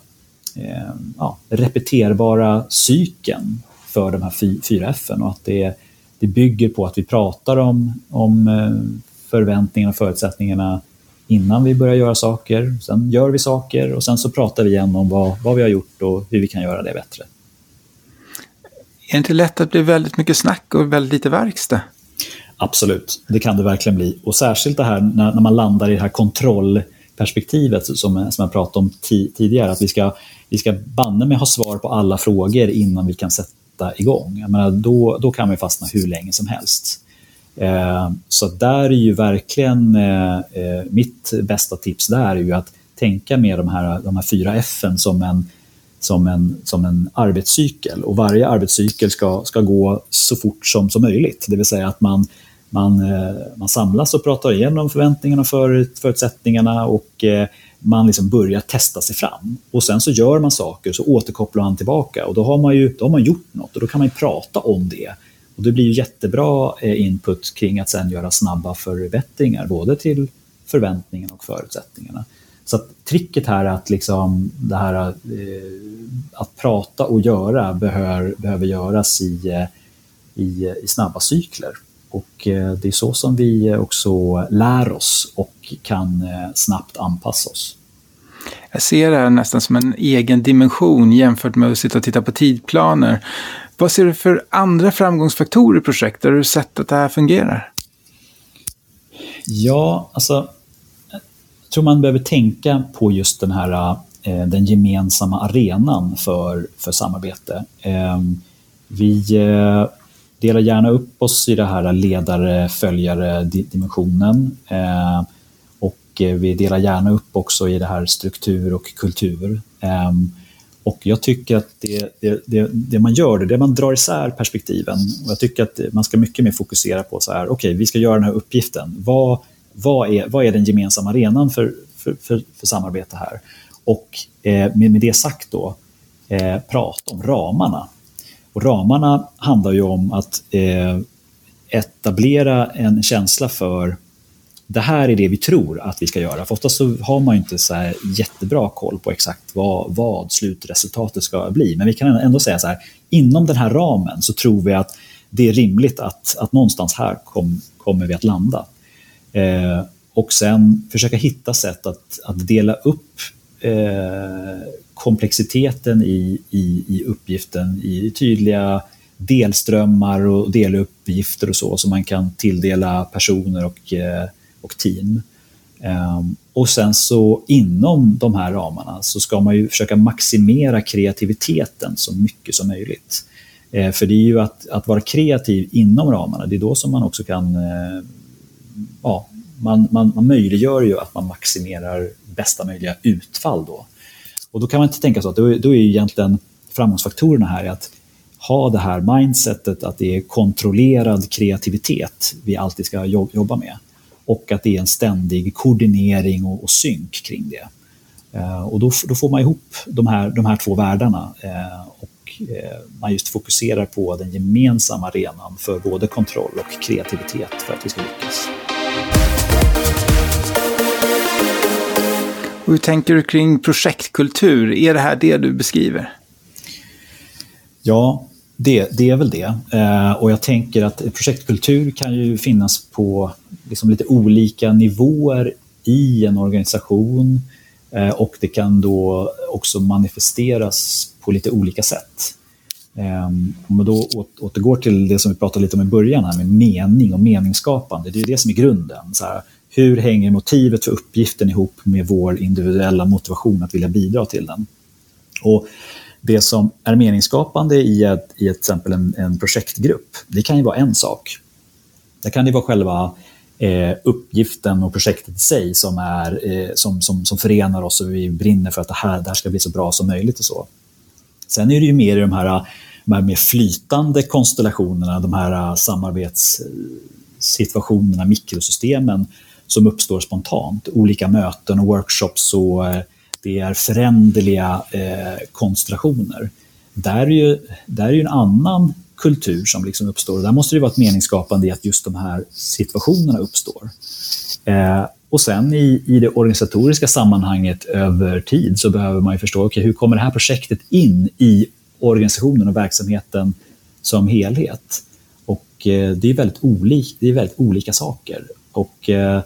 eh, ja, repeterbara cykeln för de här fyra F och att det, det bygger på att vi pratar om, om eh, förväntningarna och förutsättningarna innan vi börjar göra saker. Sen gör vi saker och sen så pratar vi igen om vad, vad vi har gjort och hur vi kan göra det bättre. Är det inte lätt att bli väldigt mycket snack och väldigt lite verkstad? Absolut, det kan det verkligen bli. Och särskilt det här när, när man landar i det här perspektivet som, som jag pratade om tidigare, att vi ska, vi ska banne med ha svar på alla frågor innan vi kan sätta igång. Jag menar, då, då kan vi fastna hur länge som helst. Eh, så där är ju verkligen eh, eh mitt bästa tips där är ju att tänka med de här, de här fyra F som en, som, en, som en arbetscykel. Och varje arbetscykel ska, ska gå så fort som, som möjligt. Det vill säga att man, man, eh, man samlas och pratar igenom förväntningarna och för, förutsättningarna och eh, man liksom börjar testa sig fram. Och sen så gör man saker, så återkopplar man tillbaka och då har man ju då har man gjort något och då kan man prata om det och det blir ju jättebra eh, input kring att sen göra snabba förbättringar, både till förväntningarna och förutsättningarna. Så att tricket här är att liksom det här eh, att prata och göra behöver, behöver göras i, i, i snabba cykler. Och det är så som vi också lär oss och kan snabbt anpassa oss. Jag ser det här nästan som en egen dimension jämfört med att sitta och titta på tidplaner. Vad ser du för andra framgångsfaktorer i projekt där du sett att det här fungerar? Ja, alltså jag tror man behöver tänka på just den här eh, den gemensamma arenan för, för samarbete. Ehm, vi dela delar gärna upp oss i det här ledare-följare-dimensionen. Eh, och eh, vi delar gärna upp också i det här struktur och kultur. Ehm, och jag tycker att det, det, det, det, man gör, det är man drar isär perspektiven. Och jag tycker att man ska mycket mer fokusera på så här, okej, okay, vi ska göra den här uppgiften. Vad, vad, är, vad är den gemensamma arenan för, för, för, för samarbete här? Och eh, med, med det sagt då, eh, prata om ramarna. Och ramarna handlar ju om att eh, etablera en känsla för det här är det vi tror att vi ska göra. För oftast så har man inte så jättebra koll på exakt vad, vad slutresultatet ska bli. Men vi kan ändå säga så här, inom den här ramen så tror vi att det är rimligt att, att någonstans här kom, kommer vi att landa. Eh, och sen försöka hitta sätt att, att dela upp eh, komplexiteten i, i, i uppgiften i tydliga delströmmar och deluppgifter och så, som man kan tilldela personer och eh, och team. Ehm, och sen så inom de här ramarna så ska man ju försöka maximera kreativiteten så mycket som möjligt. Ehm, för det är ju att, att vara kreativ inom ramarna, det är då som man också kan... Eh, ja, man, man, man möjliggör ju att man maximerar bästa möjliga utfall då. Och då kan man inte tänka så att då, då är ju egentligen framgångsfaktorerna här att ha det här mindsetet att det är kontrollerad kreativitet vi alltid ska jobba med och att det är en ständig koordinering och, och synk kring det. Eh, och då, då, får man ihop de här, de här två världarna eh, och eh, man just fokuserar på den gemensamma arenan för både kontroll och kreativitet för att vi ska lyckas. Hur tänker du kring projektkultur? Är det här det du beskriver? Ja, det, det är väl det. Eh, och jag tänker att projektkultur kan ju finnas på liksom lite olika nivåer i en organisation eh, och det kan då också manifesteras på lite olika sätt. Eh, om man då återgår till det som vi pratade lite om i början här med mening och meningsskapande, det är det som är grunden. Så här, hur hänger motivet för uppgiften ihop med vår individuella motivation att vilja bidra till den? Och det som är meningsskapande i, ett, i ett, exempel en, en projektgrupp, det kan ju vara en sak. Det kan ju vara själva eh, uppgiften och projektet i sig som, är, eh, som, som, som förenar oss och vi brinner för att det här, det här ska bli så bra som möjligt. och så. Sen är det ju mer i de här, de här mer flytande konstellationerna, de här eh, samarbetssituationerna, eh, mikrosystemen som uppstår spontant. Olika möten och workshops och eh, det är föränderliga eh, konstellationer. Där är, ju, där är ju en annan kultur som liksom uppstår. Och där måste det vara ett meningsskapande i att just de här situationerna uppstår. Eh, och sen i, i det organisatoriska sammanhanget över tid så behöver man ju förstå, okay, hur kommer det här projektet in i organisationen och verksamheten som helhet? Och eh, det, är väldigt olik, det är väldigt olika saker. Och eh,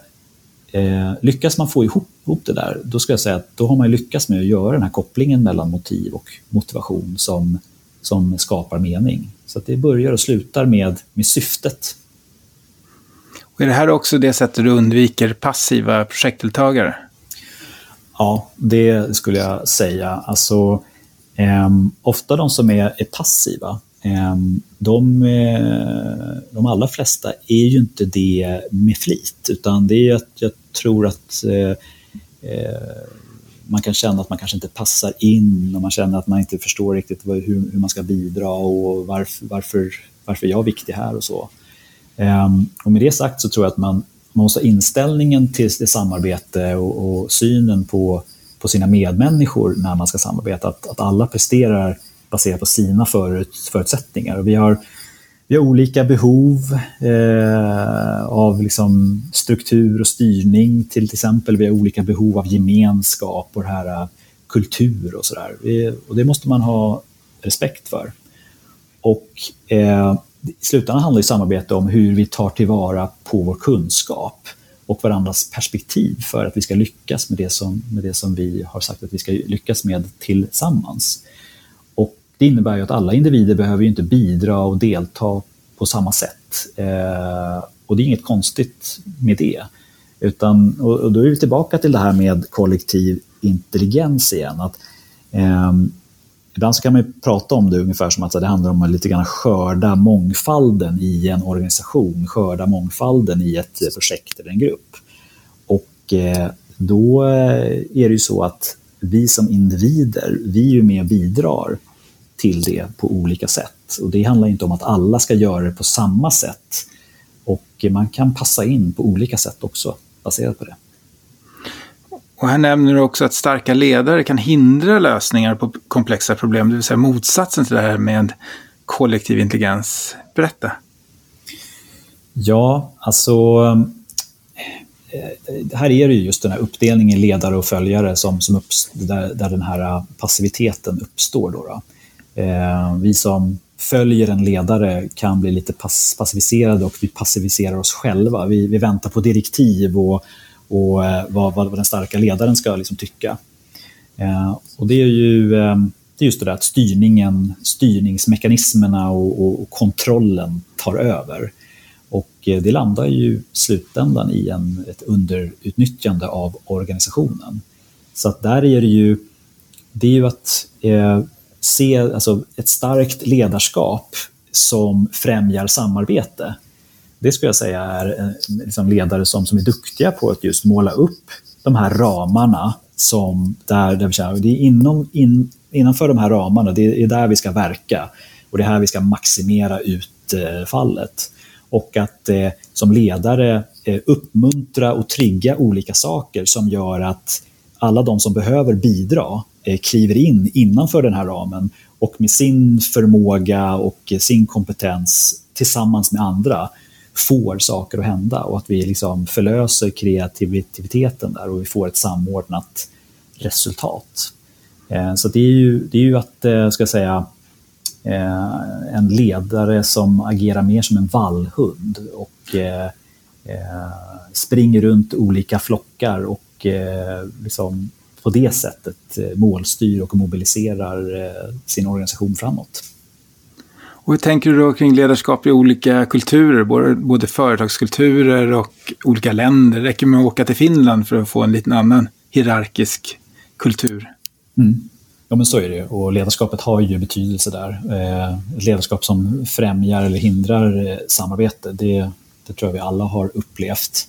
eh, lyckas man få ihop, det där, då ska jag säga att då har man lyckats med att göra den här kopplingen mellan motiv och motivation som, som skapar mening. Så det börjar och slutar med, med syftet. Och är det här också det sättet du undviker passiva projektdeltagare? Ja, det skulle jag säga. Alltså, eh, ofta de som är, är passiva, Ehm, de, eh, de allra flesta är ju inte det med flit, utan det är att jag tror att eh, eh, man kan känna att man kanske inte passar in och man känner att man inte förstår riktigt hur, hur man ska bidra och varför, varför, varför jag är viktig här och så. Ehm, och med det sagt så tror jag att man, man måste ha inställningen till det samarbete och, och, synen på, på sina medmänniskor när man ska samarbeta, att, att alla presterar baserat på sina förut, förutsättningar. Och vi har vi har olika behov eh, av liksom struktur och styrning till, till exempel. Vi har olika behov av gemenskap och här, uh, kultur och sådär. Och det måste man ha respekt för. Och eh, i slutändan handlar ju samarbete om hur vi tar tillvara på vår kunskap och varandras perspektiv för att vi ska lyckas med det som, med det som vi har sagt att vi ska lyckas med tillsammans. Det innebär ju att alla individer behöver inte bidra och delta på samma sätt. Eh, och det är inget konstigt med det. Utan, och, och, då är vi tillbaka till det här med kollektiv intelligens igen. Att, eh, ibland så kan man prata om det ungefär som att det handlar om att lite grann skörda mångfalden i en organisation, skörda mångfalden i ett projekt eller en grupp. Och eh, då eh, är det ju så att vi som individer, vi är ju med och bidrar till det på olika sätt. Och Det handlar inte om att alla ska göra det på samma sätt. Och Man kan passa in på olika sätt också, baserat på det. Och här nämner du också att starka ledare kan hindra lösningar på komplexa problem, det vill säga motsatsen till det här med kollektiv intelligens. Berätta. Ja, alltså eh, här är det just den här uppdelningen ledare och följare som, som upps, där, där den här passiviteten uppstår. Då, då. Eh, vi som följer en ledare kan bli lite pass passiviserade och vi passiviserar oss själva. Vi, vi väntar på direktiv och, och eh, vad, vad, den starka ledaren ska liksom tycka. Eh, och det är ju eh, det är just det där att styrningen, styrningsmekanismerna och, och, och kontrollen tar över. Och eh, det landar ju i slutändan i en, ett underutnyttjande av organisationen. Så att där är det ju, det är ju att eh, se alltså, ett starkt ledarskap som främjar samarbete. Det skulle jag säga är eh, liksom ledare som, som är duktiga på att just måla upp de här ramarna som där, där vi känner, det är inom, in, innanför de här ramarna, det är där vi ska verka och det är här vi ska maximera utfallet. Eh, och att eh, som ledare eh, uppmuntra och trigga olika saker som gör att alla de som behöver bidra Eh, kliver in innanför den här ramen och med sin förmåga och eh, sin kompetens tillsammans med andra får saker att hända och att vi liksom förlöser kreativiteten där och vi får ett samordnat resultat. Eh, så det är ju, det är ju att, ska jag säga, en ledare som agerar mer som en vallhund och springer runt olika flockar och liksom på det sättet eh, målstyr och mobiliserar eh, sin organisation framåt. Och hur tänker du då kring ledarskap i olika kulturer, både, företagskulturer och olika länder? Det räcker med att åka till Finland för att få en liten annan hierarkisk kultur. Mm. Ja, men så är det Och ledarskapet har ju betydelse där. Eh, ett ledarskap som främjar eller hindrar samarbete, det, det tror jag vi alla har upplevt.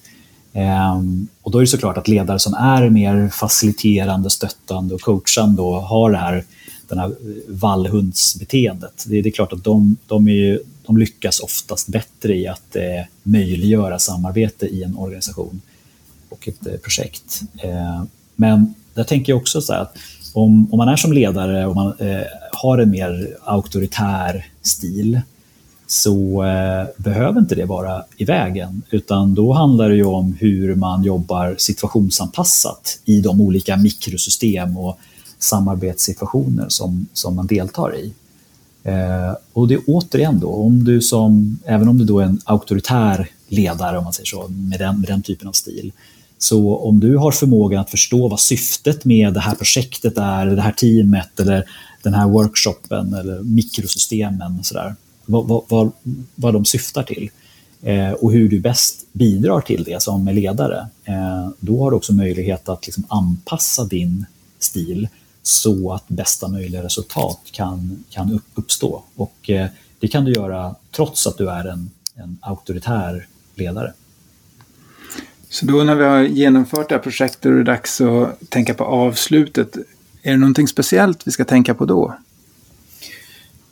Ehm, och då är det såklart att ledare som är mer faciliterande, stöttande och coachande och har det här, den här vallhundsbeteendet. Det, det är klart att de, de, är, de lyckas oftast bättre i att eh, möjliggöra samarbete i en organisation och ett eh, projekt. Eh, men där tänker jag också så att om, om man är som ledare och man eh, har en mer auktoritär stil så eh, behöver inte det vara i vägen, utan då handlar det ju om hur man jobbar situationsanpassat i de olika mikrosystem och samarbetssituationer som, som man deltar i. Eh, och det är återigen då, om du som, även om du då är en auktoritär ledare, om man säger så, med den, med den typen av stil, så om du har förmågan att förstå vad syftet med det här projektet är, det här teamet eller den här workshopen eller mikrosystemen, så där, vad, vad, vad de syftar till eh, och hur du bäst bidrar till det som ledare, eh, då har du också möjlighet att liksom anpassa din stil så att bästa möjliga resultat kan, kan uppstå. Och eh, det kan du göra trots att du är en, en auktoritär ledare. Så då när vi har genomfört det här projektet och det är dags att tänka på avslutet, är det någonting speciellt vi ska tänka på då?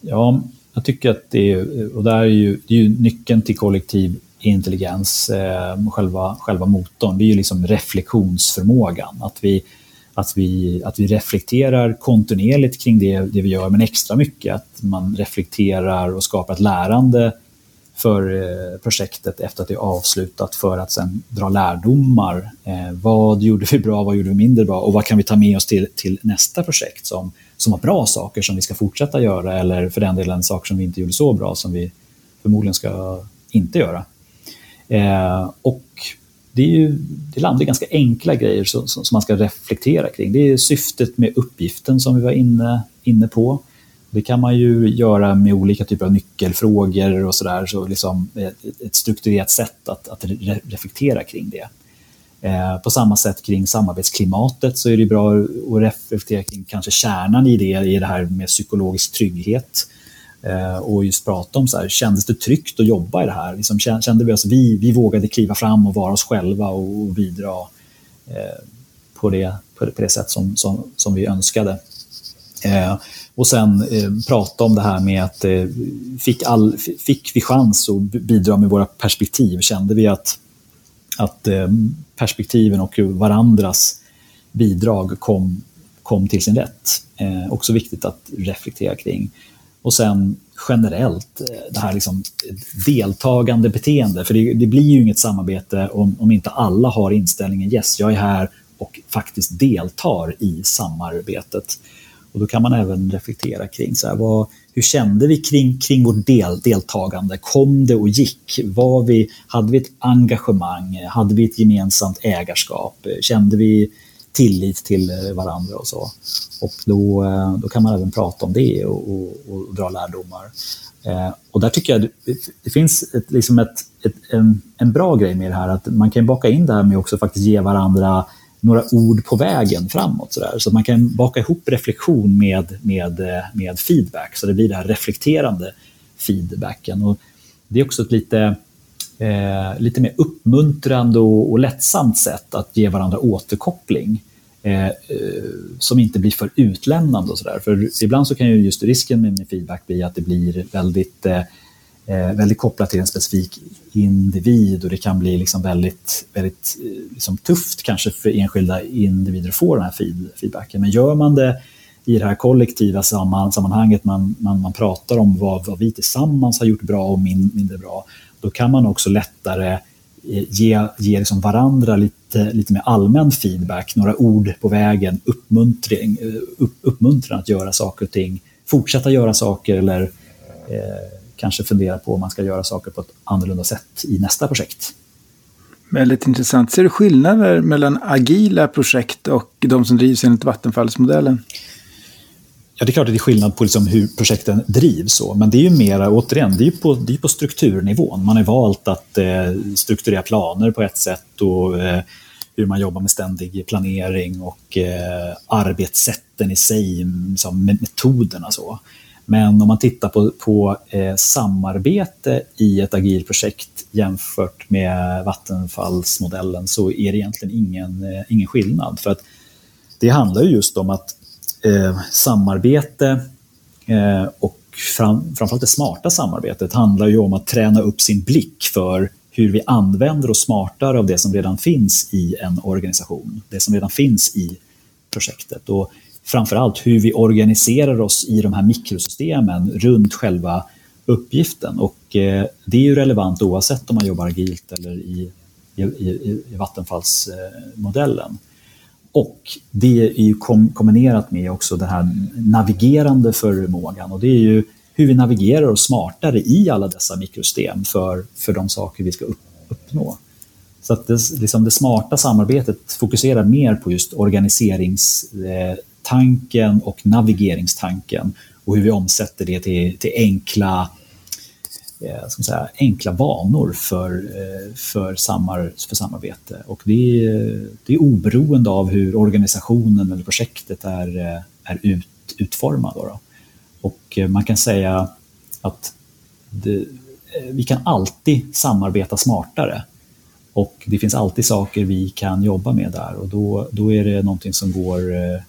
Ja, jag tycker att det är, och där är ju, det är ju nyckeln till kollektiv intelligens, eh, själva, själva motorn, det är ju liksom reflektionsförmågan. Att vi, att, vi, att vi reflekterar kontinuerligt kring det, det vi gör, men extra mycket att man reflekterar och skapar ett lärande för eh, projektet efter att det är avslutat för att sen dra lärdomar. Eh, vad gjorde vi bra, vad gjorde vi mindre bra och vad kan vi ta med oss till, till nästa projekt som, som var bra saker som vi ska fortsätta göra eller för den delen saker som vi inte gjorde så bra som vi förmodligen ska inte göra. Eh, och det, är ju, det landar ganska enkla grejer som, som, man ska reflektera kring. Det är syftet med uppgiften som vi var inne, inne på. Det kan man ju göra med olika typer av nyckelfrågor och sådär, så liksom ett, ett strukturerat sätt att, att re reflektera kring det. Eh, på samma sätt kring samarbetsklimatet så är det bra att reflektera kring kanske kärnan i det, i det här med psykologisk trygghet. Eh, och just prata om så här, kändes det tryggt att jobba i det här? Liksom, kände vi oss, vi, vi vågade kliva fram och vara oss själva och, och bidra eh, på, det, på, det, på det sätt som, som, som vi önskade. Eh, och sen eh, prata om det här med att eh, fick, all, fick vi chans att bidra med våra perspektiv? Kände vi att, att eh, perspektiven och hur varandras bidrag kom, kom till sin rätt? Eh, också viktigt att reflektera kring. Och sen generellt, eh, det här liksom deltagande beteende. För det, det, blir ju inget samarbete om, om inte alla har inställningen yes, jag är här och faktiskt deltar i samarbetet. Och Då kan man även reflektera kring så här, vad, hur kände vi kring, kring vårt del, deltagande? Kom det och gick? Var vi, hade vi ett engagemang? Hade vi ett gemensamt ägarskap? Kände vi tillit till eh, varandra och så? Och då, eh, då kan man även prata om det och, och, och dra lärdomar. Eh, och där tycker jag det, det finns ett, liksom ett, ett, en, en bra grej med det här, att man kan baka in det här med också faktiskt ge varandra några ord på vägen framåt. Så, där. så man kan baka ihop reflektion med, med, eh, med feedback, så det blir den här reflekterande feedbacken. Och det är också ett lite, eh, lite mer uppmuntrande och, och lättsamt sätt att ge varandra återkoppling. Eh, eh som inte blir för utlämnande och sådär. För ibland så kan ju just risken med, feedback bli att det blir väldigt eh, Eh, väldigt kopplat till en specifik individ och det kan bli liksom väldigt, väldigt eh, liksom tufft kanske för enskilda individer att få den här feed, feedbacken. Men gör man det i det här kollektiva sammanhanget, man, man, man pratar om vad, vad vi tillsammans har gjort bra och min, mindre bra, då kan man också lättare eh, ge, ge liksom varandra lite, lite mer allmän feedback, några ord på vägen, uppmuntring, eh, upp, uppmuntran att göra saker och ting, fortsätta göra saker eller eh, kanske fundera på om man ska göra saker på ett annorlunda sätt i nästa projekt. Väldigt intressant. Ser du skillnader mellan agila projekt och de som drivs enligt Vattenfallsmodellen? Ja, det är klart att det är skillnad på liksom hur projekten drivs, så, men det är ju mera, återigen, det är på, det är på strukturnivån. Man har valt att eh, strukturera planer på ett sätt och eh, hur man jobbar med ständig planering och eh, arbetssätten i sig, liksom, metoderna. Så. Men om man tittar på, på eh, samarbete i ett agilt projekt jämfört med Vattenfallsmodellen så är det egentligen ingen, eh, ingen skillnad. För att det handlar ju just om att eh, samarbete eh, och fram, framförallt det smarta samarbetet handlar ju om att träna upp sin blick för hur vi använder och smartar av det som redan finns i en organisation, det som redan finns i projektet. Och framförallt hur vi organiserar oss i de här mikrosystemen runt själva uppgiften. Och eh, det är ju relevant oavsett om man jobbar agilt eller i, i, i, i Vattenfallsmodellen. Eh, och det är ju kombinerat med också den här navigerande förmågan och det är ju hur vi navigerar oss smartare i alla dessa mikrosystem för, för de saker vi ska upp, uppnå. Så att det, liksom det smarta samarbetet fokuserar mer på just organiserings... Eh, tanken och navigeringstanken och hur vi omsätter det till, till enkla, eh, ska säga, enkla vanor för, eh, för, samar, för samarbete. Och det är, det är oberoende av hur organisationen eller projektet är, eh, är ut, utformad. Då, då. Och eh, man kan säga att det, eh, vi kan alltid samarbeta smartare. Och det finns alltid saker vi kan jobba med där och då, då är det någonting som går eh,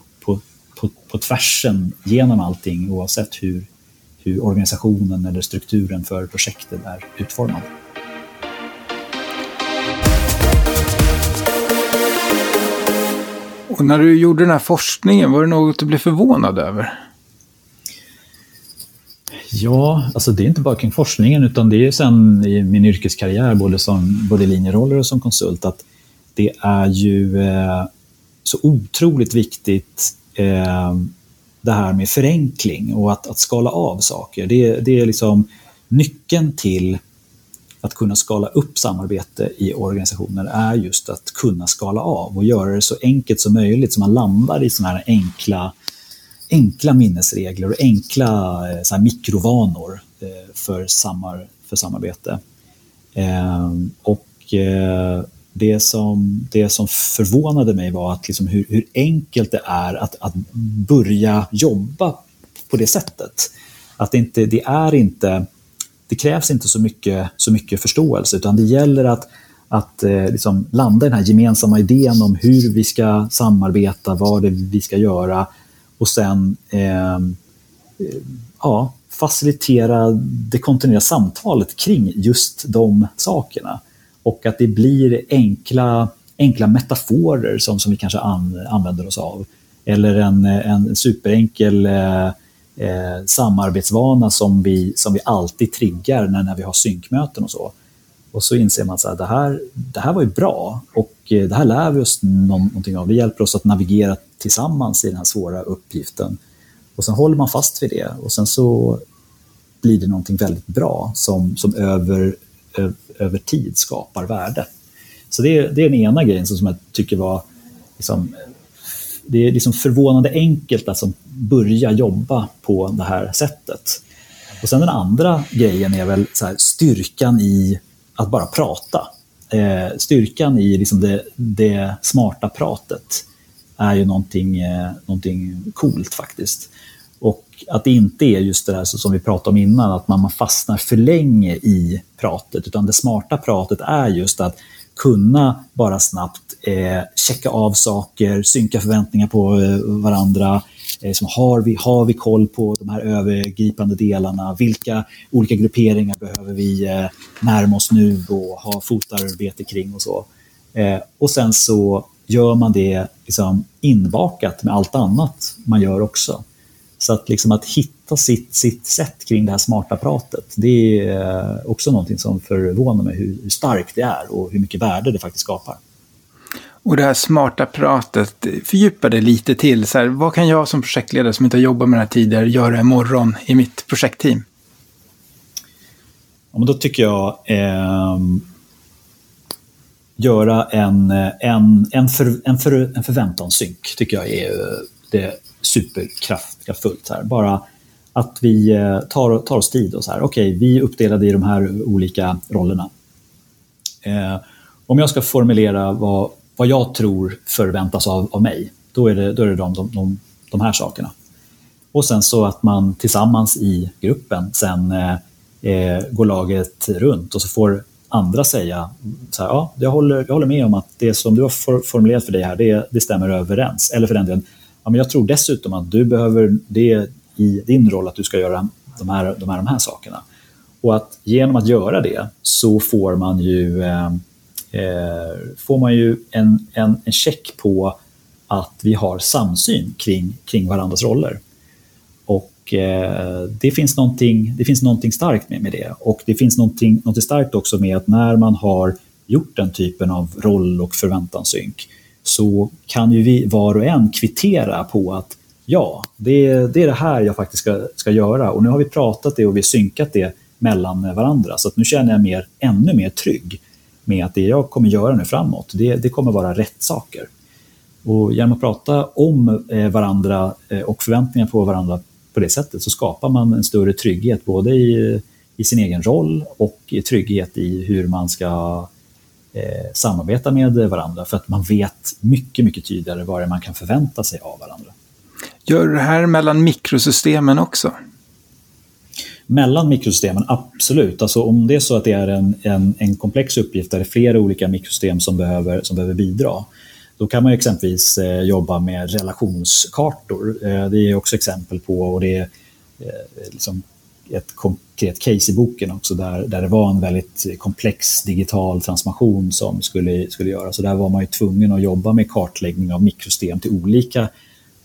på, på, tvärsen genom allting oavsett hur, hur organisationen eller strukturen för projektet är utformad. Och när du gjorde den här forskningen, var det något du blev förvånad över? Ja, alltså det är inte bara kring forskningen utan det är sen i min yrkeskarriär både som både linjeroller och som konsult att det är ju eh, så otroligt viktigt eh, det här med förenkling och att, att skala av saker. Det, det är liksom nyckeln till att kunna skala upp samarbete i organisationer är just att kunna skala av och göra det så enkelt som möjligt så man landar i såna här enkla enkla minnesregler och enkla eh, så här, mikrovanor eh, för, samar, för samarbete. Ehm, och eh, det som, det som förvånade mig var att liksom hur, hur enkelt det är att, att börja jobba på det sättet. Att det, inte, det är inte det krävs inte så mycket, så mycket förståelse utan det gäller att, att eh, liksom landa i den här gemensamma idén om hur vi ska samarbeta, vad det vi ska göra och sen eh, ja, facilitera det kontinuerliga samtalet kring just de sakerna. Och att det blir enkla, enkla metaforer som, som vi kanske an, använder oss av. Eller en, en superenkel eh, eh, samarbetsvana som vi, som vi alltid triggar när, när vi har synkmöten och så. Och så inser man att det här, det här var ju bra och eh, det här lär vi oss någonting av. Det hjälper oss att navigera tillsammans i den här svåra uppgiften. Och sen håller man fast vid det och sen så blir det någonting väldigt bra som, som över, över tid skapar värde. Så det är, det är den ena grejen som jag tycker var liksom, det är liksom förvånande enkelt att börja jobba på det här sättet. Och sen den andra grejen är väl styrkan i att bara prata. Eh, styrkan i liksom det, det, smarta pratet är ju någonting, eh, någonting coolt faktiskt. Att det inte är just det där som vi pratade om innan, att man fastnar för länge i pratet, utan det smarta pratet är just att kunna bara snabbt eh, checka av saker, synka förväntningar på eh, varandra, Eh, som har, vi, har vi koll på de här övergripande delarna? Vilka olika grupperingar behöver vi eh, närma oss nu och ha fotarbete kring och så? Eh, och sen så gör man det liksom inbakat med allt annat man gör också. Så att, liksom att hitta sitt, sitt sätt kring det här smarta pratet, det är också någonting som förvånar mig hur, hur starkt det är och hur mycket värde det faktiskt skapar. Och det här smarta pratet, fördjupa det lite till. Så här, vad kan jag som projektledare som inte har jobbat med det här tidigare göra imorgon i mitt projektteam? Ja, men då tycker jag eh, göra en, en, en, för, en, för, en förväntanssynk tycker jag är det superkraftfullt. Här. Bara att vi eh, tar, tar oss tid och så här, okej, okay, vi är uppdelade i de här olika rollerna. Eh, om jag ska formulera vad, vad jag tror förväntas av, av mig, då är det, då är det de, de, de, de här sakerna. Och sen så att man tillsammans i gruppen sen eh, eh går laget runt och så får andra säga så här, ja, jag håller, jag håller med om att det som du har for, formulerat för dig här, det, det stämmer överens. Eller för den delen, ja, men jag tror dessutom att du behöver det i din roll att du ska göra de här, de här, de här sakerna. Och att genom att göra det så får man ju, eh, eh, får man ju en, en, en check på att vi har samsyn kring, kring varandras roller. Och eh, det, finns någonting, det finns någonting starkt med, med det. Och det finns någonting, någonting starkt också med att när man har gjort den typen av roll och förväntanssynk så kan ju vi var och en kvittera på att ja, det, det är det här jag faktiskt ska, ska göra. Och nu har vi pratat det och vi har synkat det mellan varandra. Så att nu känner jag mig ännu mer trygg med att det jag kommer göra nu framåt, det, det kommer vara rätt saker. Och genom att prata om eh, varandra eh, och förväntningar på varandra på det sättet så skapar man en större trygghet både i, i sin egen roll och i trygghet i hur man ska eh, samarbeta med varandra för att man vet mycket, mycket tydligare vad det är man kan förvänta sig av varandra. Gör det här mellan mikrosystemen också? Mellan mikrosystemen, absolut. Alltså om det är så att det är en, en, en komplex uppgift där det är flera olika mikrosystem som behöver, som behöver bidra, då kan man exempelvis eh, jobba med relationskartor. Eh, det är också exempel på, och det är eh, liksom ett konkret case i boken också, där, där det var en väldigt komplex digital transformation som skulle, skulle göras. Så där var man ju tvungen att jobba med kartläggning av mikrosystem till olika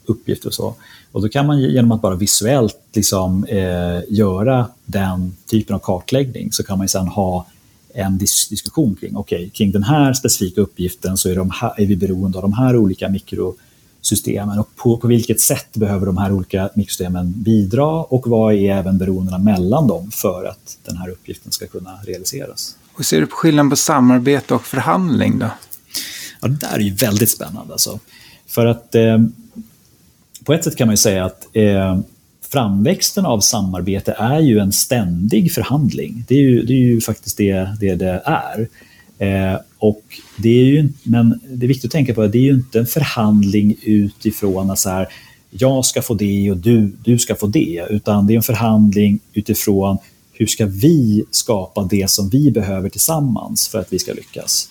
uppgifter och så. Och då kan man genom att bara visuellt liksom, eh, göra den typen av kartläggning så kan man sen ha en dis diskussion kring, okay, kring den här specifika uppgiften så är, de här, är vi beroende av de här olika mikrosystemen och på, på vilket sätt behöver de här olika mikrosystemen bidra och vad är även beroendena mellan dem för att den här uppgiften ska kunna realiseras. Hur ser du på skillnaden på samarbete och förhandling då? Ja, det där är ju väldigt spännande. Alltså. För att eh, på ett sätt kan man ju säga att eh, framväxten av samarbete är ju en ständig förhandling. Det är ju, det är ju faktiskt det det, det är. Eh, och det är ju, men det är viktigt att tänka på att det är ju inte en förhandling utifrån att så här, jag ska få det och du, du ska få det, utan det är en förhandling utifrån hur ska vi skapa det som vi behöver tillsammans för att vi ska lyckas.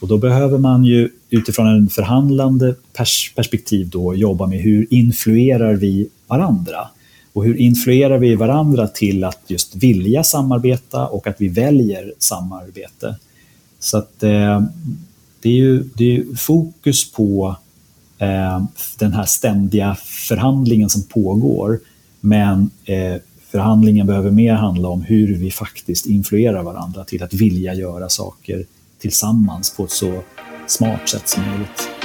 Och då behöver man ju utifrån en förhandlande pers perspektiv då jobba med hur influerar vi varandra? Och hur influerar vi varandra till att just vilja samarbeta och att vi väljer samarbete? Så att eh, det är ju det är fokus på eh, den här ständiga förhandlingen som pågår. Men eh, förhandlingen behöver mer handla om hur vi faktiskt influerar varandra till att vilja göra saker tillsammans på ett så smart sätt som möjligt.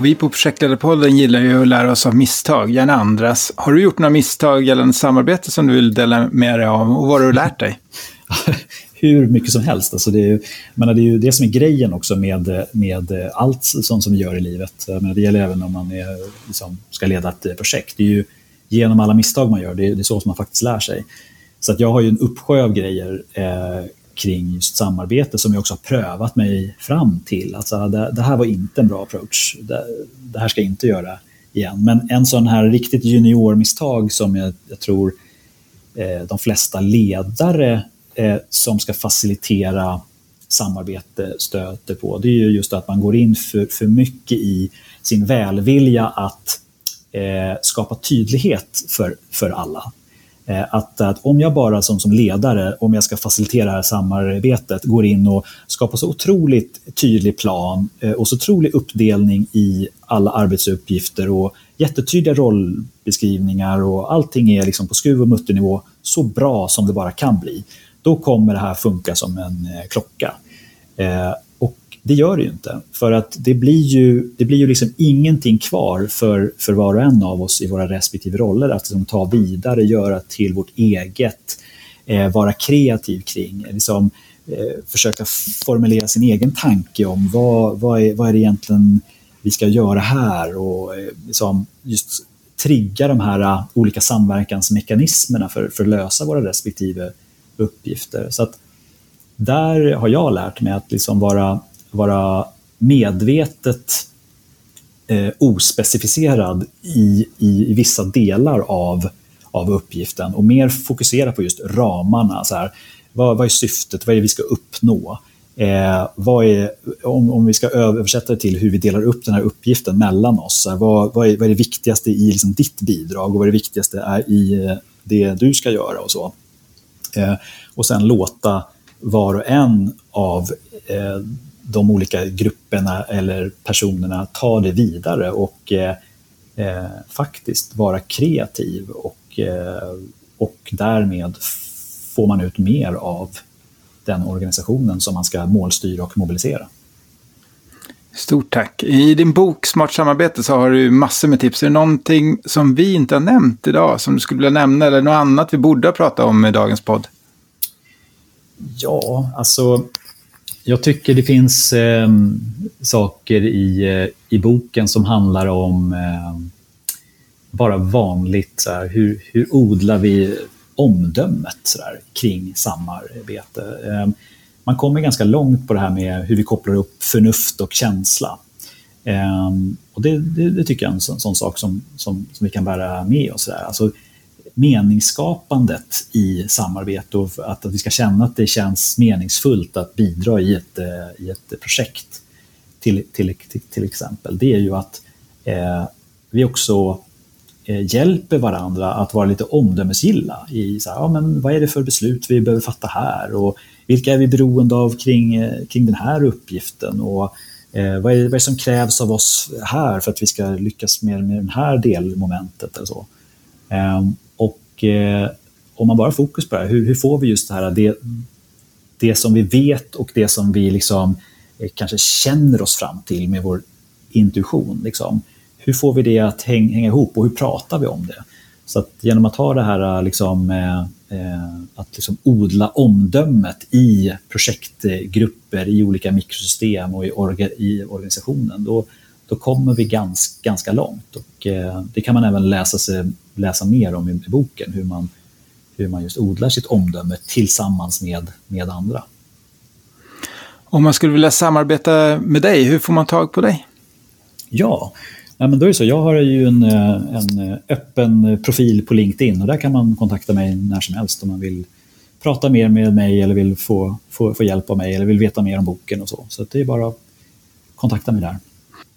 Och vi på Projektledarpodden gillar ju att lära oss av misstag, gärna andras. Har du gjort några misstag gällande samarbete som du vill dela med dig av och vad har du lärt dig? Hur mycket som helst. Alltså det, är, menar, det är ju det som är grejen också med, med allt sånt som vi gör i livet. Menar, det gäller även om man är, liksom, ska leda ett projekt. Det är ju genom alla misstag man gör, det är, det är så som man faktiskt lär sig. Så att jag har ju en uppsjö av grejer eh, kring just samarbete som jag också har prövat mig fram till. Alltså, det, det här var inte en bra approach. Det, det, här ska jag inte göra igen. Men en sån här riktigt juniormisstag som jag, jag tror eh, de flesta ledare eh, som ska facilitera samarbete stöter på, det är ju just att man går in för, för mycket i sin välvilja att eh, skapa tydlighet för, för alla. Eh, att, att om jag bara som, som ledare, om jag ska facilitera det här samarbetet, går in och skapar så otroligt tydlig plan eh, och så otrolig uppdelning i alla arbetsuppgifter och jättetydliga rollbeskrivningar och allting är liksom på skruv och mutternivå så bra som det bara kan bli. Då kommer det här funka som en eh, klocka. Det gör det ju inte. För att det blir ju, det blir ju liksom ingenting kvar för, för var och en av oss i våra respektive roller att liksom ta vidare, göra till vårt eget, eh, vara kreativ kring. Eh, liksom, eh, försöka formulera sin egen tanke om vad, vad, är, vad är det egentligen vi ska göra här och eh, liksom just trigga de här eh, olika samverkansmekanismerna för, för att lösa våra respektive uppgifter. Så att där har jag lärt mig att liksom vara, vara medvetet eh, ospecificerad i, i, i, vissa delar av, av uppgiften och mer fokusera på just ramarna. Så här, vad, vad är syftet? Vad är det vi ska uppnå? Eh, vad är, om, om vi ska översätta det till hur vi delar upp den här uppgiften mellan oss. Vad, vad, är, vad är det viktigaste i liksom ditt bidrag och vad är det viktigaste är i eh, det du ska göra och så. Eh, och sen låta var och en av eh, de olika grupperna eller personerna ta det vidare och eh, eh, faktiskt vara kreativ och, eh, och därmed får man ut mer av den organisationen som man ska målstyra och mobilisera. Stort tack. I din bok Smart samarbete så har du massor med tips. Är det någonting som vi inte har nämnt idag som du skulle vilja nämna eller något annat vi borde ha pratat om i dagens podd? Ja, alltså jag tycker det finns eh, saker i, eh, i boken som handlar om eh, bara vanligt, så här, hur, hur odlar vi omdömet så där, kring samarbete. Eh, man kommer ganska långt på det här med hur vi kopplar upp förnuft och känsla. Eh, och det, det, det, tycker jag är en sån, sån sak som, som, som, vi kan bära med oss. Där. Alltså, meningsskapandet i samarbete och att, att vi ska känna att det känns meningsfullt att bidra i ett, eh, i ett projekt. Till, till, till, till exempel, det är ju att eh, vi också eh, hjälper varandra att vara lite omdömesgilla i så här, ja, men vad är det för beslut vi behöver fatta här? Och vilka är vi beroende av kring, eh, kring den här uppgiften? Och eh, vad, är, vad är det som krävs av oss här för att vi ska lyckas med, med det här delmomentet eller så. Ehm, och eh, om man bara har fokus på det här, hur, hur får vi just det här, det, det som vi vet och det som vi liksom, eh, kanske känner oss fram till med vår intuition. Liksom. Hur får vi det att häng, hänga ihop och hur pratar vi om det? Så att genom att ha det här eh, liksom, eh, att liksom odla omdömet i projektgrupper, i olika mikrosystem och i, orga, i organisationen, då, då kommer vi ganska, ganska långt. Och, eh, det kan man även läsa, sig, läsa mer om i, i boken, hur man, hur man just odlar sitt omdöme tillsammans med, med andra. Om man skulle vilja samarbeta med dig, hur får man tag på dig? Ja, ja men då är det så. Jag har ju en, eh, en öppen profil på LinkedIn och där kan man kontakta mig när som helst om man vill prata mer med mig eller vill få, få, få hjälp av mig eller vill veta mer om boken och så. Så det är bara att kontakta mig där.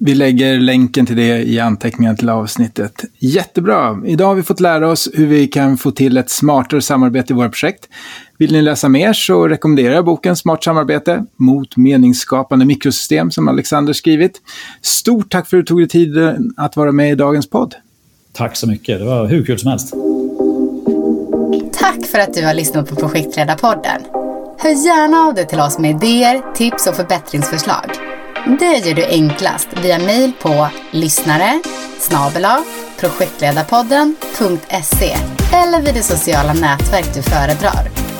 Vi lägger länken till det i anteckningarna till avsnittet. Jättebra! Idag har vi fått lära oss hur vi kan få till ett smartare samarbete i våra projekt. Vill ni läsa mer så rekommenderar jag boken Smart samarbete mot meningsskapande mikrosystem som Alexander skrivit. Stort tack för att du tog dig tid att vara med i dagens podd. Tack så mycket. Det var hur kul som helst. Tack för att du har lyssnat på Projektledarpodden. Hör gärna av dig till oss med idéer, tips och förbättringsförslag. Det gör du enklast via mejl på lyssnare projektledarpodden.se eller vid det sociala nätverk du föredrar.